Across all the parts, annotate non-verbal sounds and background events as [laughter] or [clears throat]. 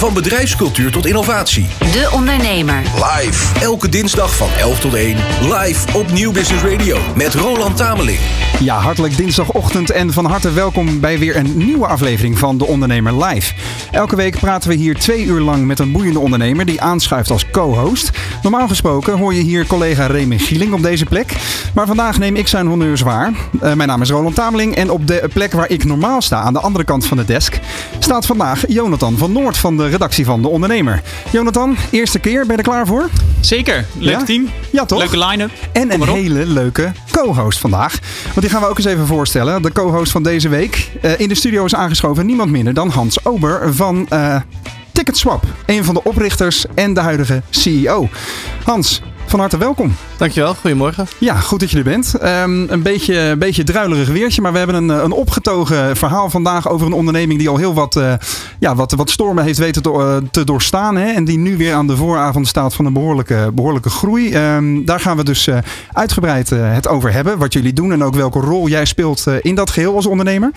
Van bedrijfscultuur tot innovatie. De Ondernemer. Live. Elke dinsdag van 11 tot 1. Live op Nieuw Business Radio. Met Roland Tameling. Ja, hartelijk dinsdagochtend en van harte welkom bij weer een nieuwe aflevering van De Ondernemer Live. Elke week praten we hier twee uur lang met een boeiende ondernemer die aanschuift als co-host. Normaal gesproken hoor je hier collega Remy Gieling op deze plek. Maar vandaag neem ik zijn honneurs waar. Uh, mijn naam is Roland Tameling en op de plek waar ik normaal sta, aan de andere kant van de desk, staat vandaag Jonathan van Noord van de redactie van De Ondernemer. Jonathan, eerste keer, ben je er klaar voor? Zeker, leuk Ja? team. Ja, toch? Leuke line-up. En een hele leuke co-host vandaag. Want die gaan we ook eens even voorstellen. De co-host van deze week. Eh, in de studio is aangeschoven niemand minder dan Hans Ober van eh Ticketswap. Een van de oprichters en de huidige CEO. Hans, van harte welkom. Dankjewel, goedemorgen. Ja, goed dat je er bent. Ehm, een beetje, een beetje druilerig weertje, maar we hebben een, eh, een opgetogen verhaal vandaag over een onderneming die al heel wat, eh, ja, wat, wat stormen heeft weten te, eh, te doorstaan. Hè, en die nu weer aan de vooravond staat van een behoorlijke, behoorlijke groei. Ehm, daar gaan we dus uitgebreid het over hebben. Wat jullie doen en ook welke rol jij speelt in dat geheel als ondernemer.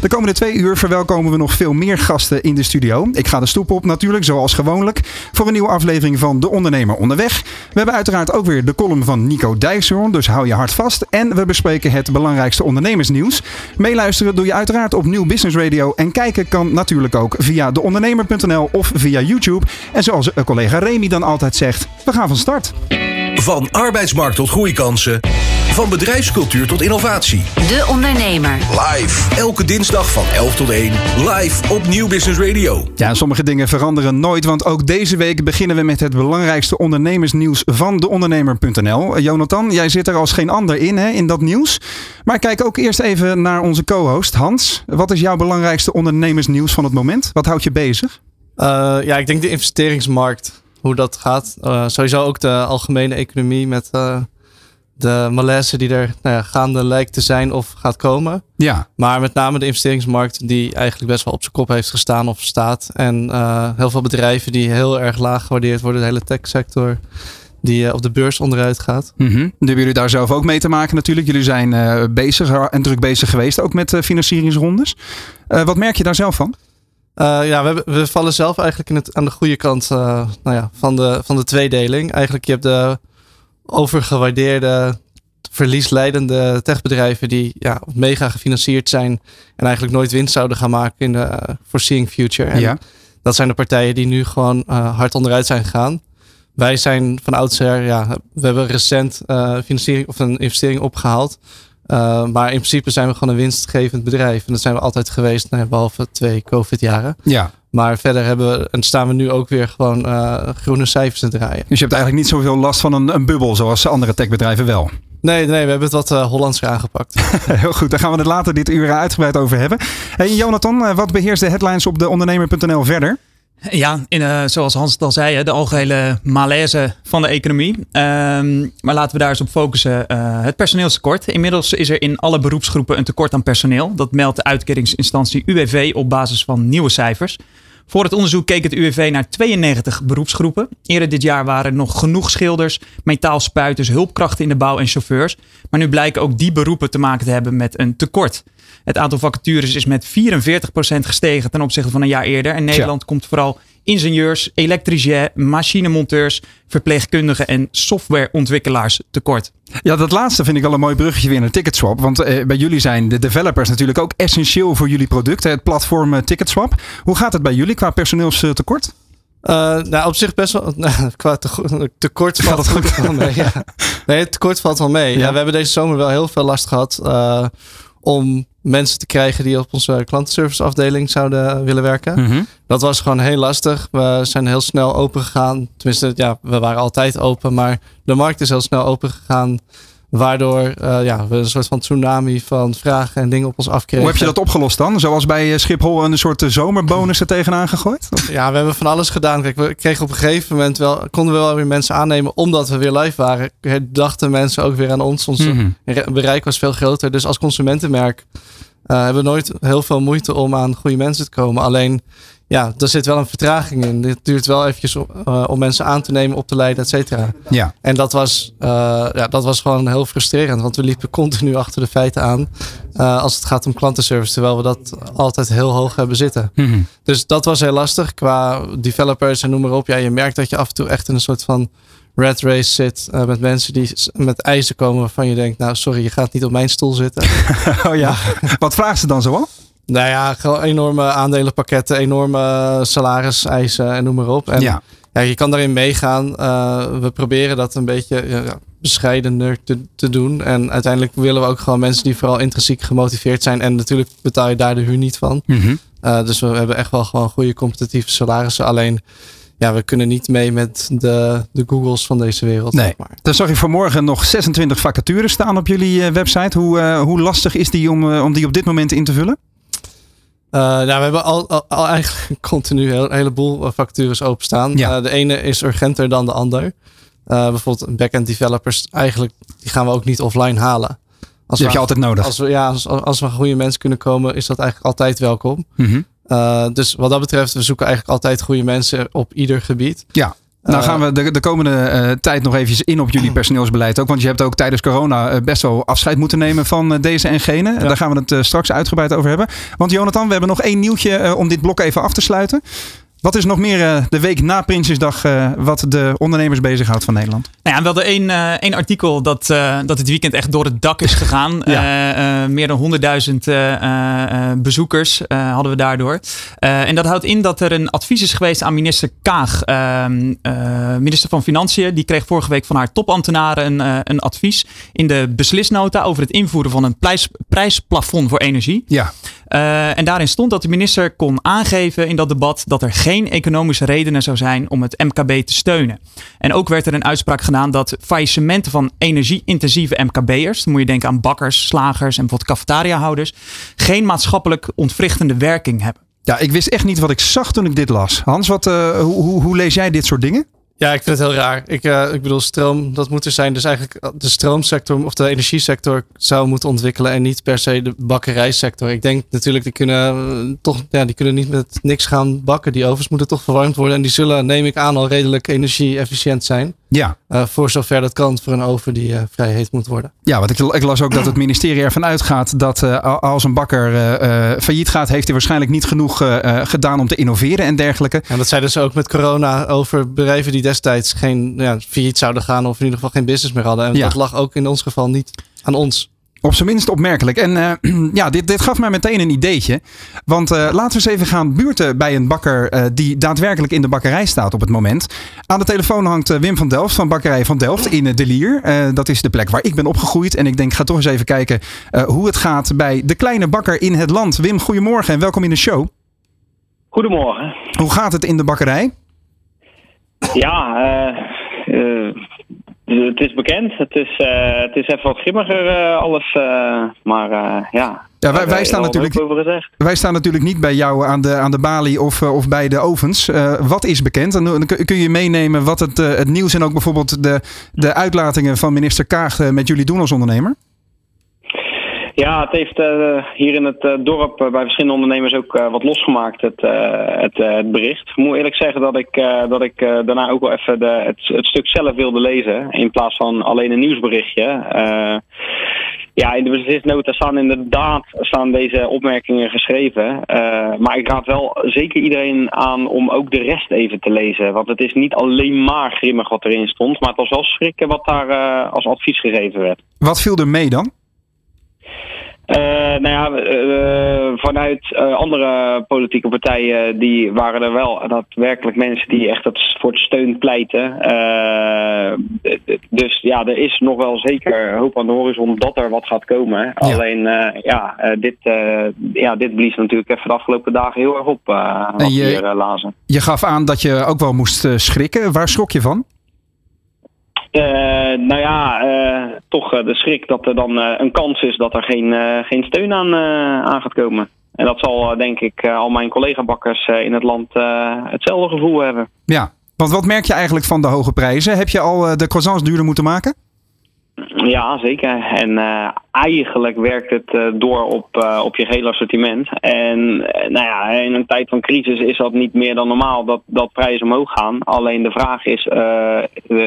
De komende twee uur verwelkomen we nog veel meer gasten in de studio. Ik ga de stoep op natuurlijk, zoals gewoonlijk, voor een nieuwe aflevering van De Ondernemer Onderweg. We hebben uiteraard ook weer de column van Nico Dijkshoorn, dus hou je hart vast. En we bespreken het belangrijkste ondernemersnieuws. Meeluisteren doe je uiteraard op Nieuw Business Radio. En kijken kan natuurlijk ook via deondernemer.nl of via YouTube. En zoals eh, collega Remy dan altijd zegt, we gaan van start. Van arbeidsmarkt tot groeikansen. Van bedrijfscultuur tot innovatie. De Ondernemer. Live. Elke dinsdag van 11 tot 1. Live op Nieuw Business Radio. Ja, sommige dingen veranderen nooit, want ook deze week beginnen we met het belangrijkste ondernemersnieuws van deondernemer.nl. Eh, Jonathan, jij zit er als geen ander in, hè, in dat nieuws. Maar kijk ook eerst even naar onze co-host Hans. Wat is jouw belangrijkste ondernemersnieuws van het moment? Wat houdt je bezig? Eh, ja, ik denk de investeringsmarkt, hoe dat gaat. Eh, sowieso ook de algemene economie met eh, de malaise die er nou ja, gaande lijkt te zijn of gaat komen. Ja, Maar met name de investeringsmarkt die eigenlijk best wel op zijn kop heeft gestaan of staat. En eh, heel veel bedrijven die heel erg laag gewaardeerd worden. De hele techsector die eh, op de beurs onderuit gaat. Nu hebben jullie daar zelf ook mee te maken natuurlijk. Jullie zijn eh, bezig en druk bezig geweest, ook met financieringsrondes. Wat merk je daar zelf van? Ja, we, we vallen zelf eigenlijk in het, aan de goede kant nou ja, van, de, van de tweedeling. Eigenlijk, je hebt de overgewaardeerde, verliesleidende techbedrijven die ja, mega gefinancierd zijn en eigenlijk nooit winst zouden gaan maken in de eh, foreseeing future. En Ja. dat zijn de partijen die nu gewoon eh, hard onderuit zijn gegaan. Wij zijn van oudsher, ja, we hebben recent eh, financiering of een investering opgehaald. Maar in principe zijn we gewoon een winstgevend bedrijf. En dat zijn we altijd geweest, nou behalve twee COVID-jaren. Ja. Maar verder hebben we, en staan we nu ook weer gewoon uh, groene cijfers te draaien. Dus je hebt eigenlijk niet zoveel last van een, een bubbel zoals andere techbedrijven wel. Nee, nee, we hebben het wat uh, Hollandser aangepakt. [laughs] Heel goed, daar gaan we het later dit uur uitgebreid over hebben. Hey Jonathan, eh, wat beheerst de headlines op de ondernemer.nl verder? Ja, in, uh, zoals Hans het al zei, de algehele malaise van de economie. Um, maar laten we daar eens op focussen. Uh, het personeelstekort. Inmiddels is er in alle beroepsgroepen een tekort aan personeel. Dat meldt de uitkeringsinstantie UWV op basis van nieuwe cijfers. Voor het onderzoek keek het UWV naar 92 beroepsgroepen. Eerder dit jaar waren er nog genoeg schilders, metaalspuiters, hulpkrachten in de bouw en chauffeurs. Maar nu blijken ook die beroepen te maken te hebben met een tekort. Het aantal vacatures is met 44% gestegen ten opzichte van een jaar eerder. En Nederland ja. komt vooral ingenieurs, elektriciens, machinemonteurs, verpleegkundigen en softwareontwikkelaars tekort. Ja, dat laatste vind ik wel een mooi bruggetje weer naar Ticketswap. Want eh, bij jullie zijn de developers natuurlijk ook essentieel voor jullie product, het platform uh, Ticketswap. Hoe gaat het bij jullie qua personeelstekort? Uh, nou, op zich best wel. [laughs] Nou, qua te, tekort valt het goed wel mee. Ja. [laughs] Nee, het tekort valt wel mee. Ja. Ja, we hebben deze zomer wel heel veel last gehad uh, om mensen te krijgen die op onze klantenservice afdeling zouden willen werken. Mhm. Mm -hmm. Dat was gewoon heel lastig. We zijn heel snel open gegaan. Tenminste, ja, we waren altijd open, maar de markt is heel snel open gegaan. Waardoor uh, ja, we een soort van tsunami van vragen en dingen op ons afkregen. Hoe heb je dat opgelost dan? Zoals bij Schiphol een soort zomerbonus er [laughs] tegenaan gegooid? Ja, we hebben van alles gedaan. Kijk, we kregen op een gegeven moment wel, konden we wel weer mensen aannemen omdat we weer live waren. Dachten mensen ook weer aan ons. Ons mm -hmm. bereik was veel groter. Dus als consumentenmerk uh, hebben we nooit heel veel moeite om aan goede mensen te komen. Alleen ja, er zit wel een vertraging in. Dit duurt wel eventjes om, uh, om mensen aan te nemen, op te leiden, et cetera. Ja. En dat was, uh, ja, dat was gewoon heel frustrerend, want we liepen continu achter de feiten aan uh, als het gaat om klantenservice, terwijl we dat altijd heel hoog hebben zitten. Mm -hmm. Dus dat was heel lastig qua developers en noem maar op. Ja, je merkt dat je af en toe echt in een soort van red race zit uh, met mensen die met eisen komen waarvan je denkt, nou sorry, je gaat niet op mijn stoel zitten. [laughs] oh ja, [laughs] wat vragen ze dan zoal? Nou ja, gewoon enorme aandelenpakketten, enorme salariseisen en noem maar op. En ja. ja je kan daarin meegaan. Uh, we proberen dat een beetje ja, bescheidener te, te doen. En uiteindelijk willen we ook gewoon mensen die vooral intrinsiek gemotiveerd zijn. En natuurlijk betaal je daar de huur niet van. Mm -hmm. uh, dus we hebben echt wel gewoon goede competitieve salarissen. Alleen ja, we kunnen niet mee met de, de Googles van deze wereld. Nee. Zeg maar. Dan zag ik vanmorgen nog 26 vacatures staan op jullie website. Hoe, uh, hoe lastig is die om, om die op dit moment in te vullen? Uh, nou, we hebben al, al, al eigenlijk [laughs] continu een heleboel vacatures openstaan. Ja. Uh, de ene is urgenter dan de ander. Uh, bijvoorbeeld backend developers, eigenlijk die gaan we ook niet offline halen. Als die heb je altijd nodig. Als we, ja, als, als we goede mensen kunnen komen, is dat eigenlijk altijd welkom. Mm -hmm. uh, dus wat dat betreft, we zoeken eigenlijk altijd goede mensen op ieder gebied. Ja. Nou gaan we de, de komende uh, tijd nog eventjes in op jullie personeelsbeleid ook. Want je hebt ook tijdens corona uh, best wel afscheid moeten nemen van uh, deze en gene. Ja. Daar gaan we het straks uitgebreid over hebben. Want Jonathan, we hebben nog één nieuwtje om dit blok even af te sluiten. Wat is nog meer de week na Prinsjesdag wat de ondernemers bezighoudt van Nederland? Nou ja, we hadden één, uh, één artikel dat, dat het weekend echt door het dak is gegaan. Ja. Meer dan 100.000 bezoekers hadden we daardoor. en dat houdt in dat er een advies is geweest aan minister Kaag, ehm, minister van Financiën. Die kreeg vorige week van haar topambtenaren een, een advies in de beslisnota over het invoeren van een prijs, prijsplafond voor energie. Ja. En daarin stond dat de minister kon aangeven in dat debat dat er geen economische redenen zou zijn om het MKB te steunen. En ook werd er een uitspraak gedaan dat faillissementen van energie-intensieve MKB'ers, dan moet je denken aan bakkers, slagers en bijvoorbeeld cafetariahouders, geen maatschappelijk ontwrichtende werking hebben. Ja, ik wist echt niet wat ik zag toen ik dit las. Hans, wat, hoe, hoe, hoe lees jij dit soort dingen? Ja, ik vind het heel raar. Ik, uh, ik bedoel, stroom, dat moet er zijn. Dus eigenlijk de stroomsector of de energiesector zou moeten ontwikkelen en niet per se de bakkerijsector. Ik denk natuurlijk, die kunnen uh, toch, ja, die kunnen niet met niks gaan bakken. Die ovens moeten toch verwarmd worden en die zullen, neem ik aan, al redelijk energie-efficiënt zijn. Ja. Uh, voor zover dat kan voor een oven die uh, vrij heet moet worden. Ja, want ik, ik, las ook dat het ministerie ervan uitgaat dat uh, als een bakker failliet gaat, heeft hij waarschijnlijk niet genoeg gedaan om te innoveren en dergelijke. En dat zei dus ook met corona over bedrijven die destijds geen ja, failliet zouden gaan of in ieder geval geen business meer hadden. En Ja. dat lag ook in ons geval niet aan ons. Op zijn minst opmerkelijk. En uh, [clears throat] ja, dit, dit gaf mij meteen een ideetje. Want uh, laten we eens even gaan buurten bij een bakker uh, die daadwerkelijk in de bakkerij staat op het moment. Aan de telefoon hangt Wim van Delft van Bakkerij van Delft in De Lier. dat is de plek waar ik ben opgegroeid. En ik denk, ga toch eens even kijken hoe het gaat bij de kleine bakker in het land. Wim, goedemorgen en welkom in de show. Goedemorgen. Hoe gaat het in de bakkerij? Ja, uh, het is bekend. Het is, uh, het is even wat grimmiger uh, alles. Uh, maar ja. Ja, wij, wij, staan natuurlijk, wij staan natuurlijk niet bij jou aan de, aan de balie of, of bij de ovens. wat is bekend? En dan kun je meenemen wat het, het nieuws en ook bijvoorbeeld de, de uitlatingen van minister Kaag met jullie doen als ondernemer? Ja, het heeft uh, hier in het uh, dorp uh, bij verschillende ondernemers ook wat losgemaakt, het, het, het, bericht. Ik moet eerlijk zeggen dat ik, dat ik daarna ook wel even de, het, het, stuk zelf wilde lezen, in plaats van alleen een nieuwsberichtje. ja, in de beslisnota staan inderdaad staan deze opmerkingen geschreven. maar ik raad wel zeker iedereen aan om ook de rest even te lezen. Want het is niet alleen maar grimmig wat erin stond, maar het was wel schrikken wat daar als advies gegeven werd. Wat viel er mee dan? Uh, nou ja, uh, vanuit uh, andere politieke partijen die waren er wel daadwerkelijk mensen die echt het, voor het steun pleiten. dus ja, er is nog wel zeker hoop aan de horizon dat er wat gaat komen. Ja. Alleen ja, dit, ja, dit blies natuurlijk even de afgelopen dagen heel erg op. en je, hier, lazen. je gaf aan dat je ook wel moest schrikken. Waar schrok je van? Uh, nou ja, uh, toch uh, de schrik dat er dan een kans is dat er geen, geen steun aan, aan gaat komen. En dat zal denk ik al mijn collega-bakkers in het land hetzelfde gevoel hebben. Ja, want wat merk je eigenlijk van de hoge prijzen? Heb je al de croissants duurder moeten maken? Ja, zeker. En uh, eigenlijk werkt het uh, door op, uh, op je hele assortiment. En nou ja, in een tijd van crisis is dat niet meer dan normaal dat, dat prijzen omhoog gaan. Alleen de vraag is,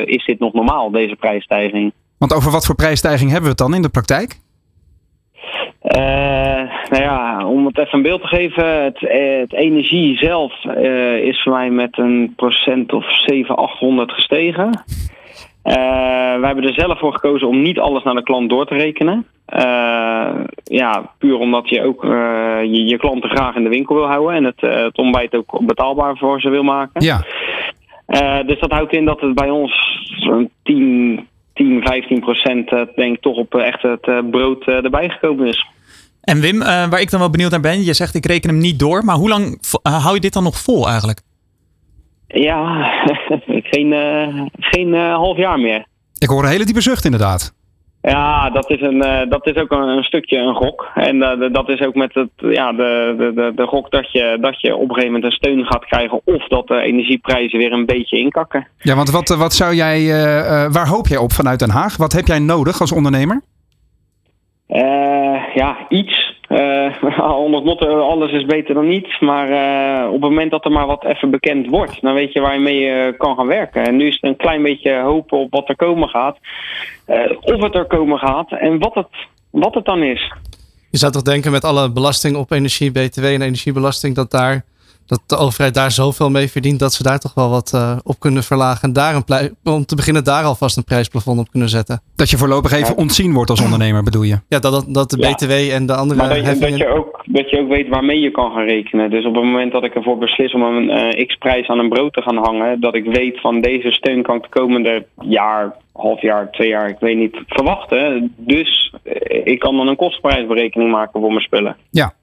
is dit nog normaal, deze prijsstijging? Want over wat voor prijsstijging hebben we het dan in de praktijk? nou ja, om het even een beeld te geven, het, het energie zelf is voor mij met een procent of 700, 800 gestegen. Uh, wij hebben er zelf voor gekozen om niet alles naar de klant door te rekenen. Uh, ja, puur omdat je ook uh, je, je, klanten graag in de winkel wil houden en het, het ontbijt ook betaalbaar voor ze wil maken. Ja. dus dat houdt in dat het bij ons zo'n 10, 10, 15 procent denk ik toch op echt het brood erbij gekomen is. En Wim, waar ik dan wel benieuwd naar ben, je zegt ik reken hem niet door, maar hoe lang hou je dit dan nog vol eigenlijk? Ja, [laughs] geen, uh, geen uh, half jaar meer. Ik hoor een hele diepe zucht inderdaad. Ja, dat is, een, uh, dat is ook een, een, stukje een gok. En dat is ook met het, ja, de, de, de, de gok dat je, dat je op een gegeven moment een steun gaat krijgen. Of dat de energieprijzen weer een beetje inkakken. Ja, want wat, wat zou jij, waar hoop jij op vanuit Den Haag? Wat heb jij nodig als ondernemer? ja, iets. [laughs] Uh, onder het alles is beter dan niets. Maar uh, op het moment dat er maar wat even bekend wordt, dan weet je waar je mee kan gaan werken. En nu is het een klein beetje hopen op wat er komen gaat. Of het er komen gaat en wat het, wat het dan is. Je zou toch denken met alle belasting op energie, BTW en energiebelasting, dat daar dat de overheid daar zoveel mee verdient dat ze daar toch wel wat uh, op kunnen verlagen. En daar een om te beginnen daar alvast een prijsplafond op kunnen zetten. Dat je voorlopig even ontzien wordt als ondernemer, bedoel je? Ja, dat, dat de BTW en de andere maar dat, heffingen... dat, je ook, dat je ook weet waarmee je kan gaan rekenen. Dus op het moment dat ik ervoor beslis om een uh, x-prijs aan een brood te gaan hangen, dat ik weet van deze steun kan ik de komende jaar, half jaar, twee jaar, ik weet niet, verwachten. Dus uh, ik kan dan een kostprijsberekening maken voor mijn spullen. Ja,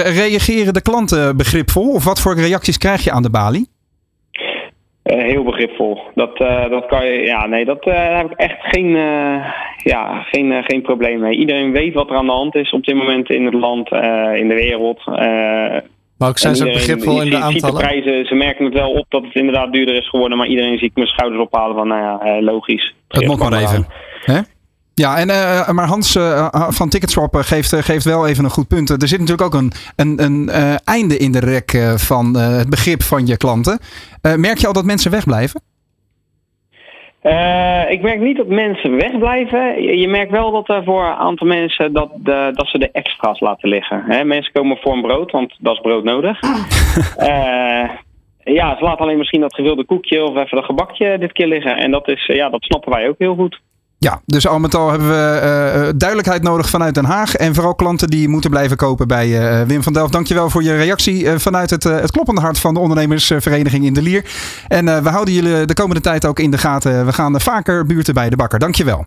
Reageren de klanten begripvol? Of wat voor reacties krijg je aan de balie? Uh, heel begripvol. Dat, uh, dat kan je. Ja, nee, dat uh, daar heb ik echt geen, ja, geen, geen probleem mee. Iedereen weet wat er aan de hand is op dit moment in het land, in de wereld. maar ook zijn ze ook begripvol in de aantallen? De prijzen, ze merken het wel op dat het inderdaad duurder is geworden, maar iedereen ziet mijn schouders ophalen van, nou ja, logisch. Het moet maar even. Hè? Ja, en, uh, maar Hans uh, van Ticketswap geeft, geeft wel even een goed punt. Er zit natuurlijk ook een, een, een uh, einde in de rek van het begrip van je klanten. merk je al dat mensen wegblijven? ik merk niet dat mensen wegblijven. Je, je merkt wel dat er voor een aantal mensen dat, de, dat ze de extra's laten liggen. Hè? Mensen komen voor een brood, want dat is brood nodig. [laughs] ja, ze laten alleen misschien dat gewilde koekje of even dat gebakje dit keer liggen. En dat, is, ja, dat snappen wij ook heel goed. Ja, dus al met al hebben we uh, duidelijkheid nodig vanuit Den Haag. En vooral klanten die moeten blijven kopen bij uh, Wim van Delft. Dankjewel voor je reactie vanuit het, het kloppende hart van de ondernemersvereniging in de Lier. En we houden jullie de komende tijd ook in de gaten. We gaan vaker buurten bij de bakker. Dankjewel.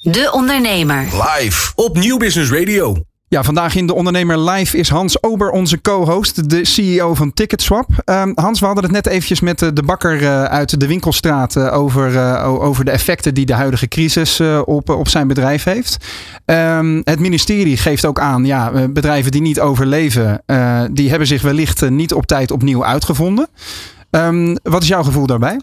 De Ondernemer. Live op Nieuw Business Radio. Ja, vandaag in de Ondernemer Live is Hans Ober onze co-host, de CEO van Ticketswap. Uh, Hans, we hadden het net eventjes met de bakker uh, uit de winkelstraat uh, over, over de effecten die de huidige crisis op, op zijn bedrijf heeft. Um, het ministerie geeft ook aan, ja, bedrijven die niet overleven, die hebben zich wellicht niet op tijd opnieuw uitgevonden. Um, wat is jouw gevoel daarbij?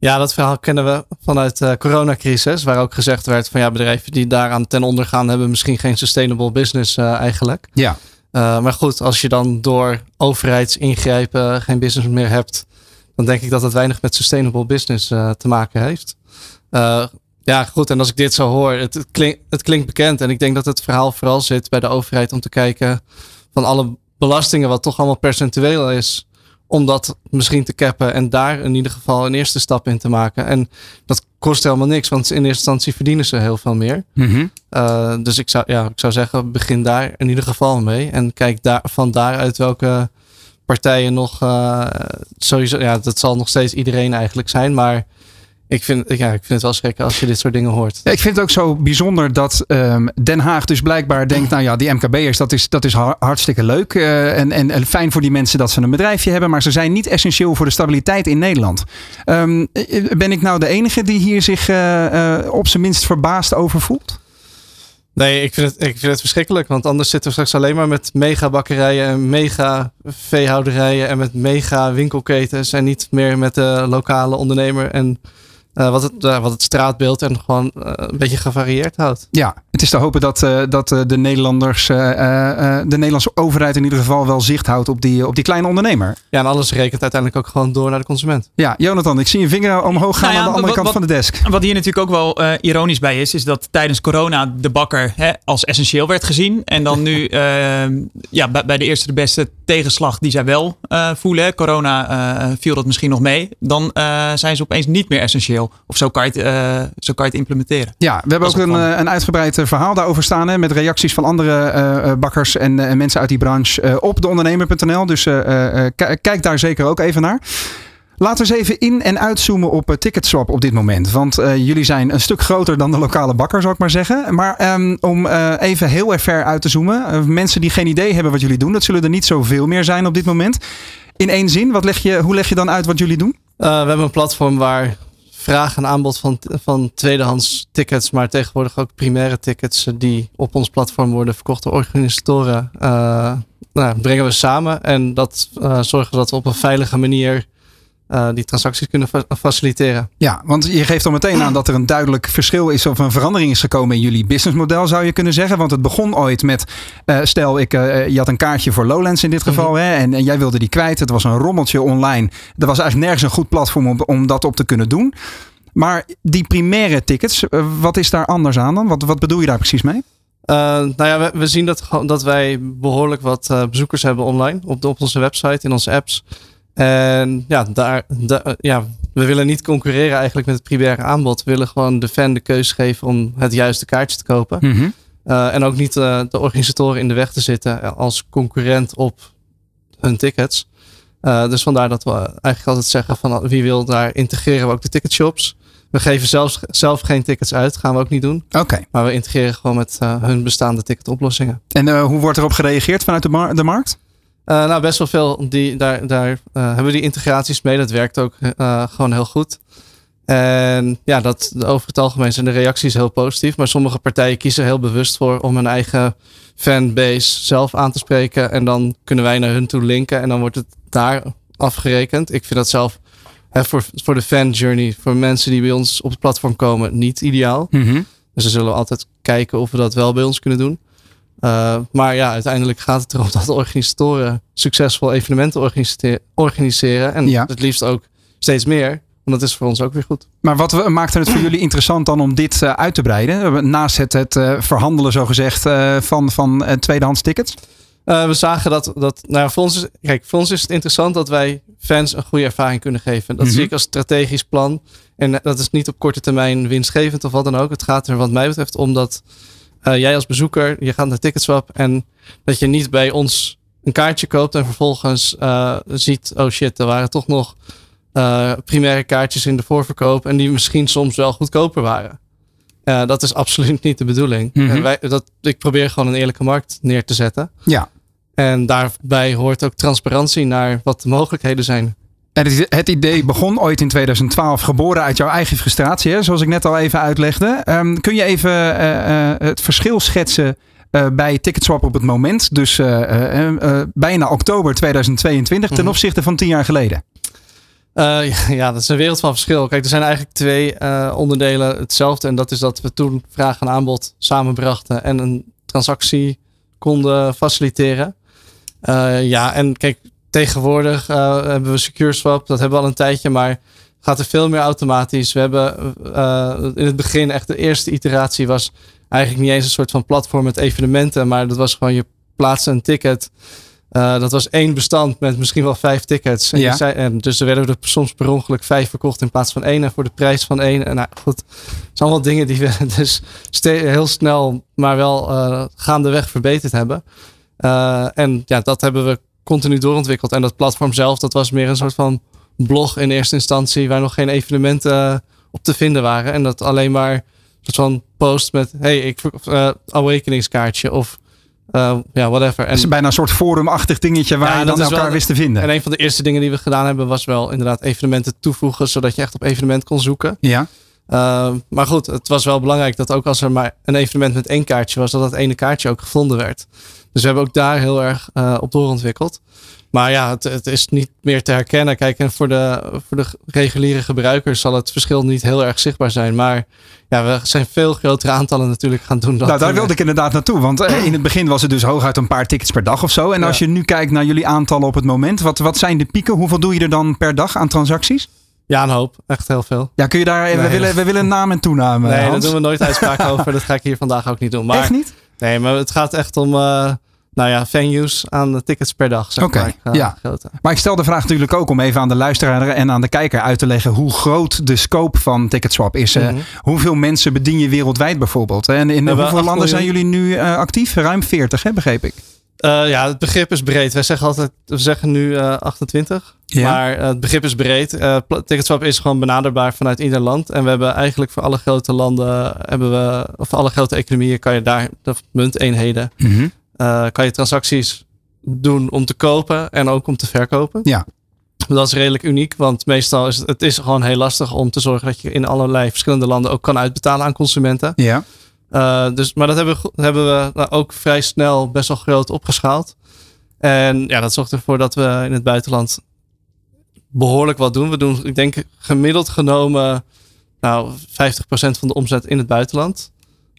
Ja, dat verhaal kennen we vanuit de coronacrisis, waar ook gezegd werd van ja, bedrijven die daaraan ten onder gaan, hebben misschien geen sustainable business uh, eigenlijk. Ja. Uh, maar goed, als je dan door overheidsingrijpen geen business meer hebt, dan denk ik dat het weinig met sustainable business uh, te maken heeft. ja, goed, en als ik dit zo hoor, het, het, klink, het klinkt bekend en ik denk dat het verhaal vooral zit bij de overheid om te kijken van alle belastingen, wat toch allemaal percentueel is om dat misschien te cappen en daar in ieder geval een eerste stap in te maken. En dat kost helemaal niks, want in eerste instantie verdienen ze heel veel meer. Mm dus ik zou, ja, ik zou zeggen, begin daar in ieder geval mee. En kijk daar, van daaruit welke partijen nog uh, sowieso, ja, dat zal nog steeds iedereen eigenlijk zijn, maar ik vind, ja, ik vind het wel schrikken als je dit soort dingen hoort. Ja, ik vind het ook zo bijzonder dat um, Den Haag dus blijkbaar denkt... nou ja, die MKB'ers, dat is, dat is hartstikke leuk. Uh, en, en, en, fijn voor die mensen dat ze een bedrijfje hebben... maar ze zijn niet essentieel voor de stabiliteit in Nederland. Um, ben ik nou de enige die hier zich uh, uh, op zijn minst verbaasd over voelt? Nee, ik vind, het, ik vind het verschrikkelijk. Want anders zitten we straks alleen maar met mega bakkerijen en mega veehouderijen en met mega winkelketens. En niet meer met de lokale ondernemer en eh, wat, het, wat het straatbeeld en gewoon een beetje gevarieerd houdt. Ja, het is te hopen dat, dat de Nederlanders, de Nederlandse overheid in ieder geval wel zicht houdt op die, op die kleine ondernemer. Ja, en alles rekent uiteindelijk ook gewoon door naar de consument. Ja, Jonathan, ik zie je vinger omhoog gaan nou aan de andere kant van de desk. Wat hier natuurlijk ook wel ironisch bij is, is dat tijdens corona de bakker hè, als essentieel werd gezien. En dan nu [laughs] ehm, ja, bij de eerste de beste tegenslag die zij wel voelen, corona viel dat misschien nog mee, dan zijn ze opeens niet meer essentieel. Of zo kan je het, uh, zo kan je het implementeren. Ja, we hebben ook een, eh, een uitgebreid eh, verhaal daarover staan. Hè, met reacties van andere bakkers en mensen uit die branche op deondernemer.nl. Dus kijk daar zeker ook even naar. Laten we eens even in- en uitzoomen op Ticketswap op dit moment. Want jullie zijn een stuk groter dan de lokale bakker, zou ik maar zeggen. Maar um, om even heel erg ver uit te zoomen. mensen die geen idee hebben wat jullie doen, dat zullen er niet zoveel meer zijn op dit moment. In één zin, wat leg je, hoe leg je dan uit wat jullie doen? we hebben een platform waar vraag en aanbod van, van tweedehands tickets, maar tegenwoordig ook primaire tickets eh, die op ons platform worden verkocht door organisatoren, uh, nou, brengen we samen. En dat uh, zorgen dat we op een veilige manier uh, die transacties kunnen fa faciliteren. Ja, want je geeft al meteen aan dat er een duidelijk verschil is of een verandering is gekomen in jullie businessmodel, zou je kunnen zeggen. Want het begon ooit met, uh, stel, ik, uh, je had een kaartje voor Lowlands in dit geval, mm -hmm. hè, en, en, jij wilde die kwijt. Het was een rommeltje online. Er was eigenlijk nergens een goed platform om, om dat op te kunnen doen. Maar die primaire tickets, wat is daar anders aan dan? Wat, wat bedoel je daar precies mee? Uh, nou ja, we, we, zien dat, dat wij behoorlijk wat uh, bezoekers hebben online op, de, op onze website, in onze apps. En ja, daar, ja, we willen niet concurreren eigenlijk met het primaire aanbod. We willen gewoon de fan de keuze geven om het juiste kaartje te kopen. Mm -hmm. uh, en ook niet uh, de organisatoren in de weg te zitten als concurrent op hun tickets. Uh, dus vandaar dat we eigenlijk altijd zeggen van wie wil daar integreren we ook de ticketshops. We geven zelfs, zelf geen tickets uit, gaan we ook niet doen. Oké. Okay. Maar we integreren gewoon met hun bestaande ticketoplossingen. En hoe wordt erop gereageerd vanuit de, mar de markt? Uh, nou, best wel veel. Die, daar daar uh, hebben die integraties mee. Dat werkt ook uh, gewoon heel goed. En ja, dat, over het algemeen zijn de reacties heel positief. Maar sommige partijen kiezen er heel bewust voor om hun eigen fanbase zelf aan te spreken. En dan kunnen wij naar hun toe linken. En dan wordt het daar afgerekend. Ik vind dat zelf hè, voor, voor de fan journey, voor mensen die bij ons op het platform komen, niet ideaal. Mm -hmm. Dus we zullen altijd kijken of we dat wel bij ons kunnen doen. Uh, maar ja, uiteindelijk gaat het erom [laughs] dat organisatoren succesvol evenementen organiseren. En ja. het liefst ook steeds meer. Want dat is voor ons ook weer goed. Maar wat maakte het voor [clears throat] jullie interessant dan om dit uh, uit te breiden? Naast het, het verhandelen, zogezegd, van, van tweedehands tickets? we zagen dat, dat nou, voor, ons is, kijk, voor ons is het interessant dat wij fans een goede ervaring kunnen geven. Dat mm -hmm. zie ik als strategisch plan. En dat is niet op korte termijn winstgevend of wat dan ook. Het gaat er wat mij betreft om dat jij als bezoeker, je gaat naar Ticketswap en dat je niet bij ons een kaartje koopt en vervolgens uh, ziet, oh shit, er waren toch nog uh, primaire kaartjes in de voorverkoop en die misschien soms wel goedkoper waren. dat is absoluut niet de bedoeling. Mm -hmm. wij, dat, ik probeer gewoon een eerlijke markt neer te zetten. Ja. En daarbij hoort ook transparantie naar wat de mogelijkheden zijn. Het idee begon ooit in 2012, geboren uit jouw eigen frustratie, hè, zoals ik net al even uitlegde. Um, kun je even uh, uh, het verschil schetsen uh, bij Ticketswap op het moment, dus bijna oktober 2022, ten opzichte van tien jaar geleden? Ja, [laughs] ja, dat is een wereld van verschil. Kijk, er zijn eigenlijk twee onderdelen hetzelfde. En dat is dat we toen vraag en aanbod samenbrachten en een transactie konden faciliteren. ja, en kijk, tegenwoordig uh, hebben we Secure Swap. Dat hebben we al een tijdje, maar gaat er veel meer automatisch. We hebben uh, in het begin echt de eerste iteratie was eigenlijk niet eens een soort van platform met evenementen, maar dat was gewoon je plaatsen een ticket. Uh, dat was één bestand met misschien wel vijf tickets. En, ja. zei, en dus er werden er soms per ongeluk vijf verkocht in plaats van één. En voor de prijs van één. En nou goed, het zijn allemaal dingen die we [laughs] dus heel snel, maar wel uh, gaandeweg verbeterd hebben. Uh, en ja, dat hebben we continu doorontwikkeld. En dat platform zelf, dat was meer een soort van blog in eerste instantie, waar nog geen evenementen uh, op te vinden waren. En dat alleen maar een soort van post met, hey, ik uh, awakeningskaartje of uh, ja, whatever. En, het is bijna een soort forumachtig dingetje waar ja, je dan elkaar wel, wist te vinden. En een van de eerste dingen die we gedaan hebben was wel inderdaad evenementen toevoegen, zodat je echt op evenement kon zoeken. Ja. Uh, maar goed, het was wel belangrijk dat ook als er maar een evenement met één kaartje was, dat dat ene kaartje ook gevonden werd. Dus we hebben ook daar heel erg uh, op doorontwikkeld. Maar ja, het, het, is niet meer te herkennen. Kijk, en voor de, voor de reguliere gebruikers zal het verschil niet heel erg zichtbaar zijn. Maar ja, we zijn veel grotere aantallen natuurlijk gaan doen. Dan nou, daar wilde ik inderdaad naartoe. Want eh, in het begin was het dus hooguit een paar tickets per dag of zo. En als je nu kijkt naar jullie aantallen op het moment, wat, wat zijn de pieken? Hoeveel doe je er dan per dag aan transacties? Ja, een hoop. Echt heel veel. Ja, kun je daar. we, willen, we willen naam en toename. Nee, daar doen we nooit uitspraak over. [laughs] Dat ga ik hier vandaag ook niet doen. Maar, echt niet? Nee, maar het gaat echt om. Uh, nou ja, venues aan de tickets per dag. Oké, okay, ja. Maar ik stel de vraag natuurlijk ook om even aan de luisteraar en aan de kijker uit te leggen hoe groot de scope van Ticketswap is. Mm Hoeveel mensen bedien je wereldwijd bijvoorbeeld? En in hoeveel landen zijn jullie nu uh, actief? Ruim 40, hè, begreep ik. Uh, ja, het begrip is breed. Wij zeggen altijd, we zeggen nu uh, 28. Ja. Maar het begrip is breed. Uh, Ticketswap is gewoon benaderbaar vanuit ieder land. En we hebben eigenlijk voor alle grote landen, hebben we, of alle grote economieën, kan je daar de munteenheden mm -hmm uh, kan je transacties doen om te kopen en ook om te verkopen. Ja. Dat is redelijk uniek, want meestal is het, het is gewoon heel lastig om te zorgen dat je in allerlei verschillende landen ook kan uitbetalen aan consumenten. Ja. Uh, dus, maar dat hebben we, hebben we nou ook vrij snel best wel groot opgeschaald. En ja, dat zorgt ervoor dat we in het buitenland behoorlijk wat doen. We doen, ik denk, gemiddeld genomen nou, 50% van de omzet in het buitenland.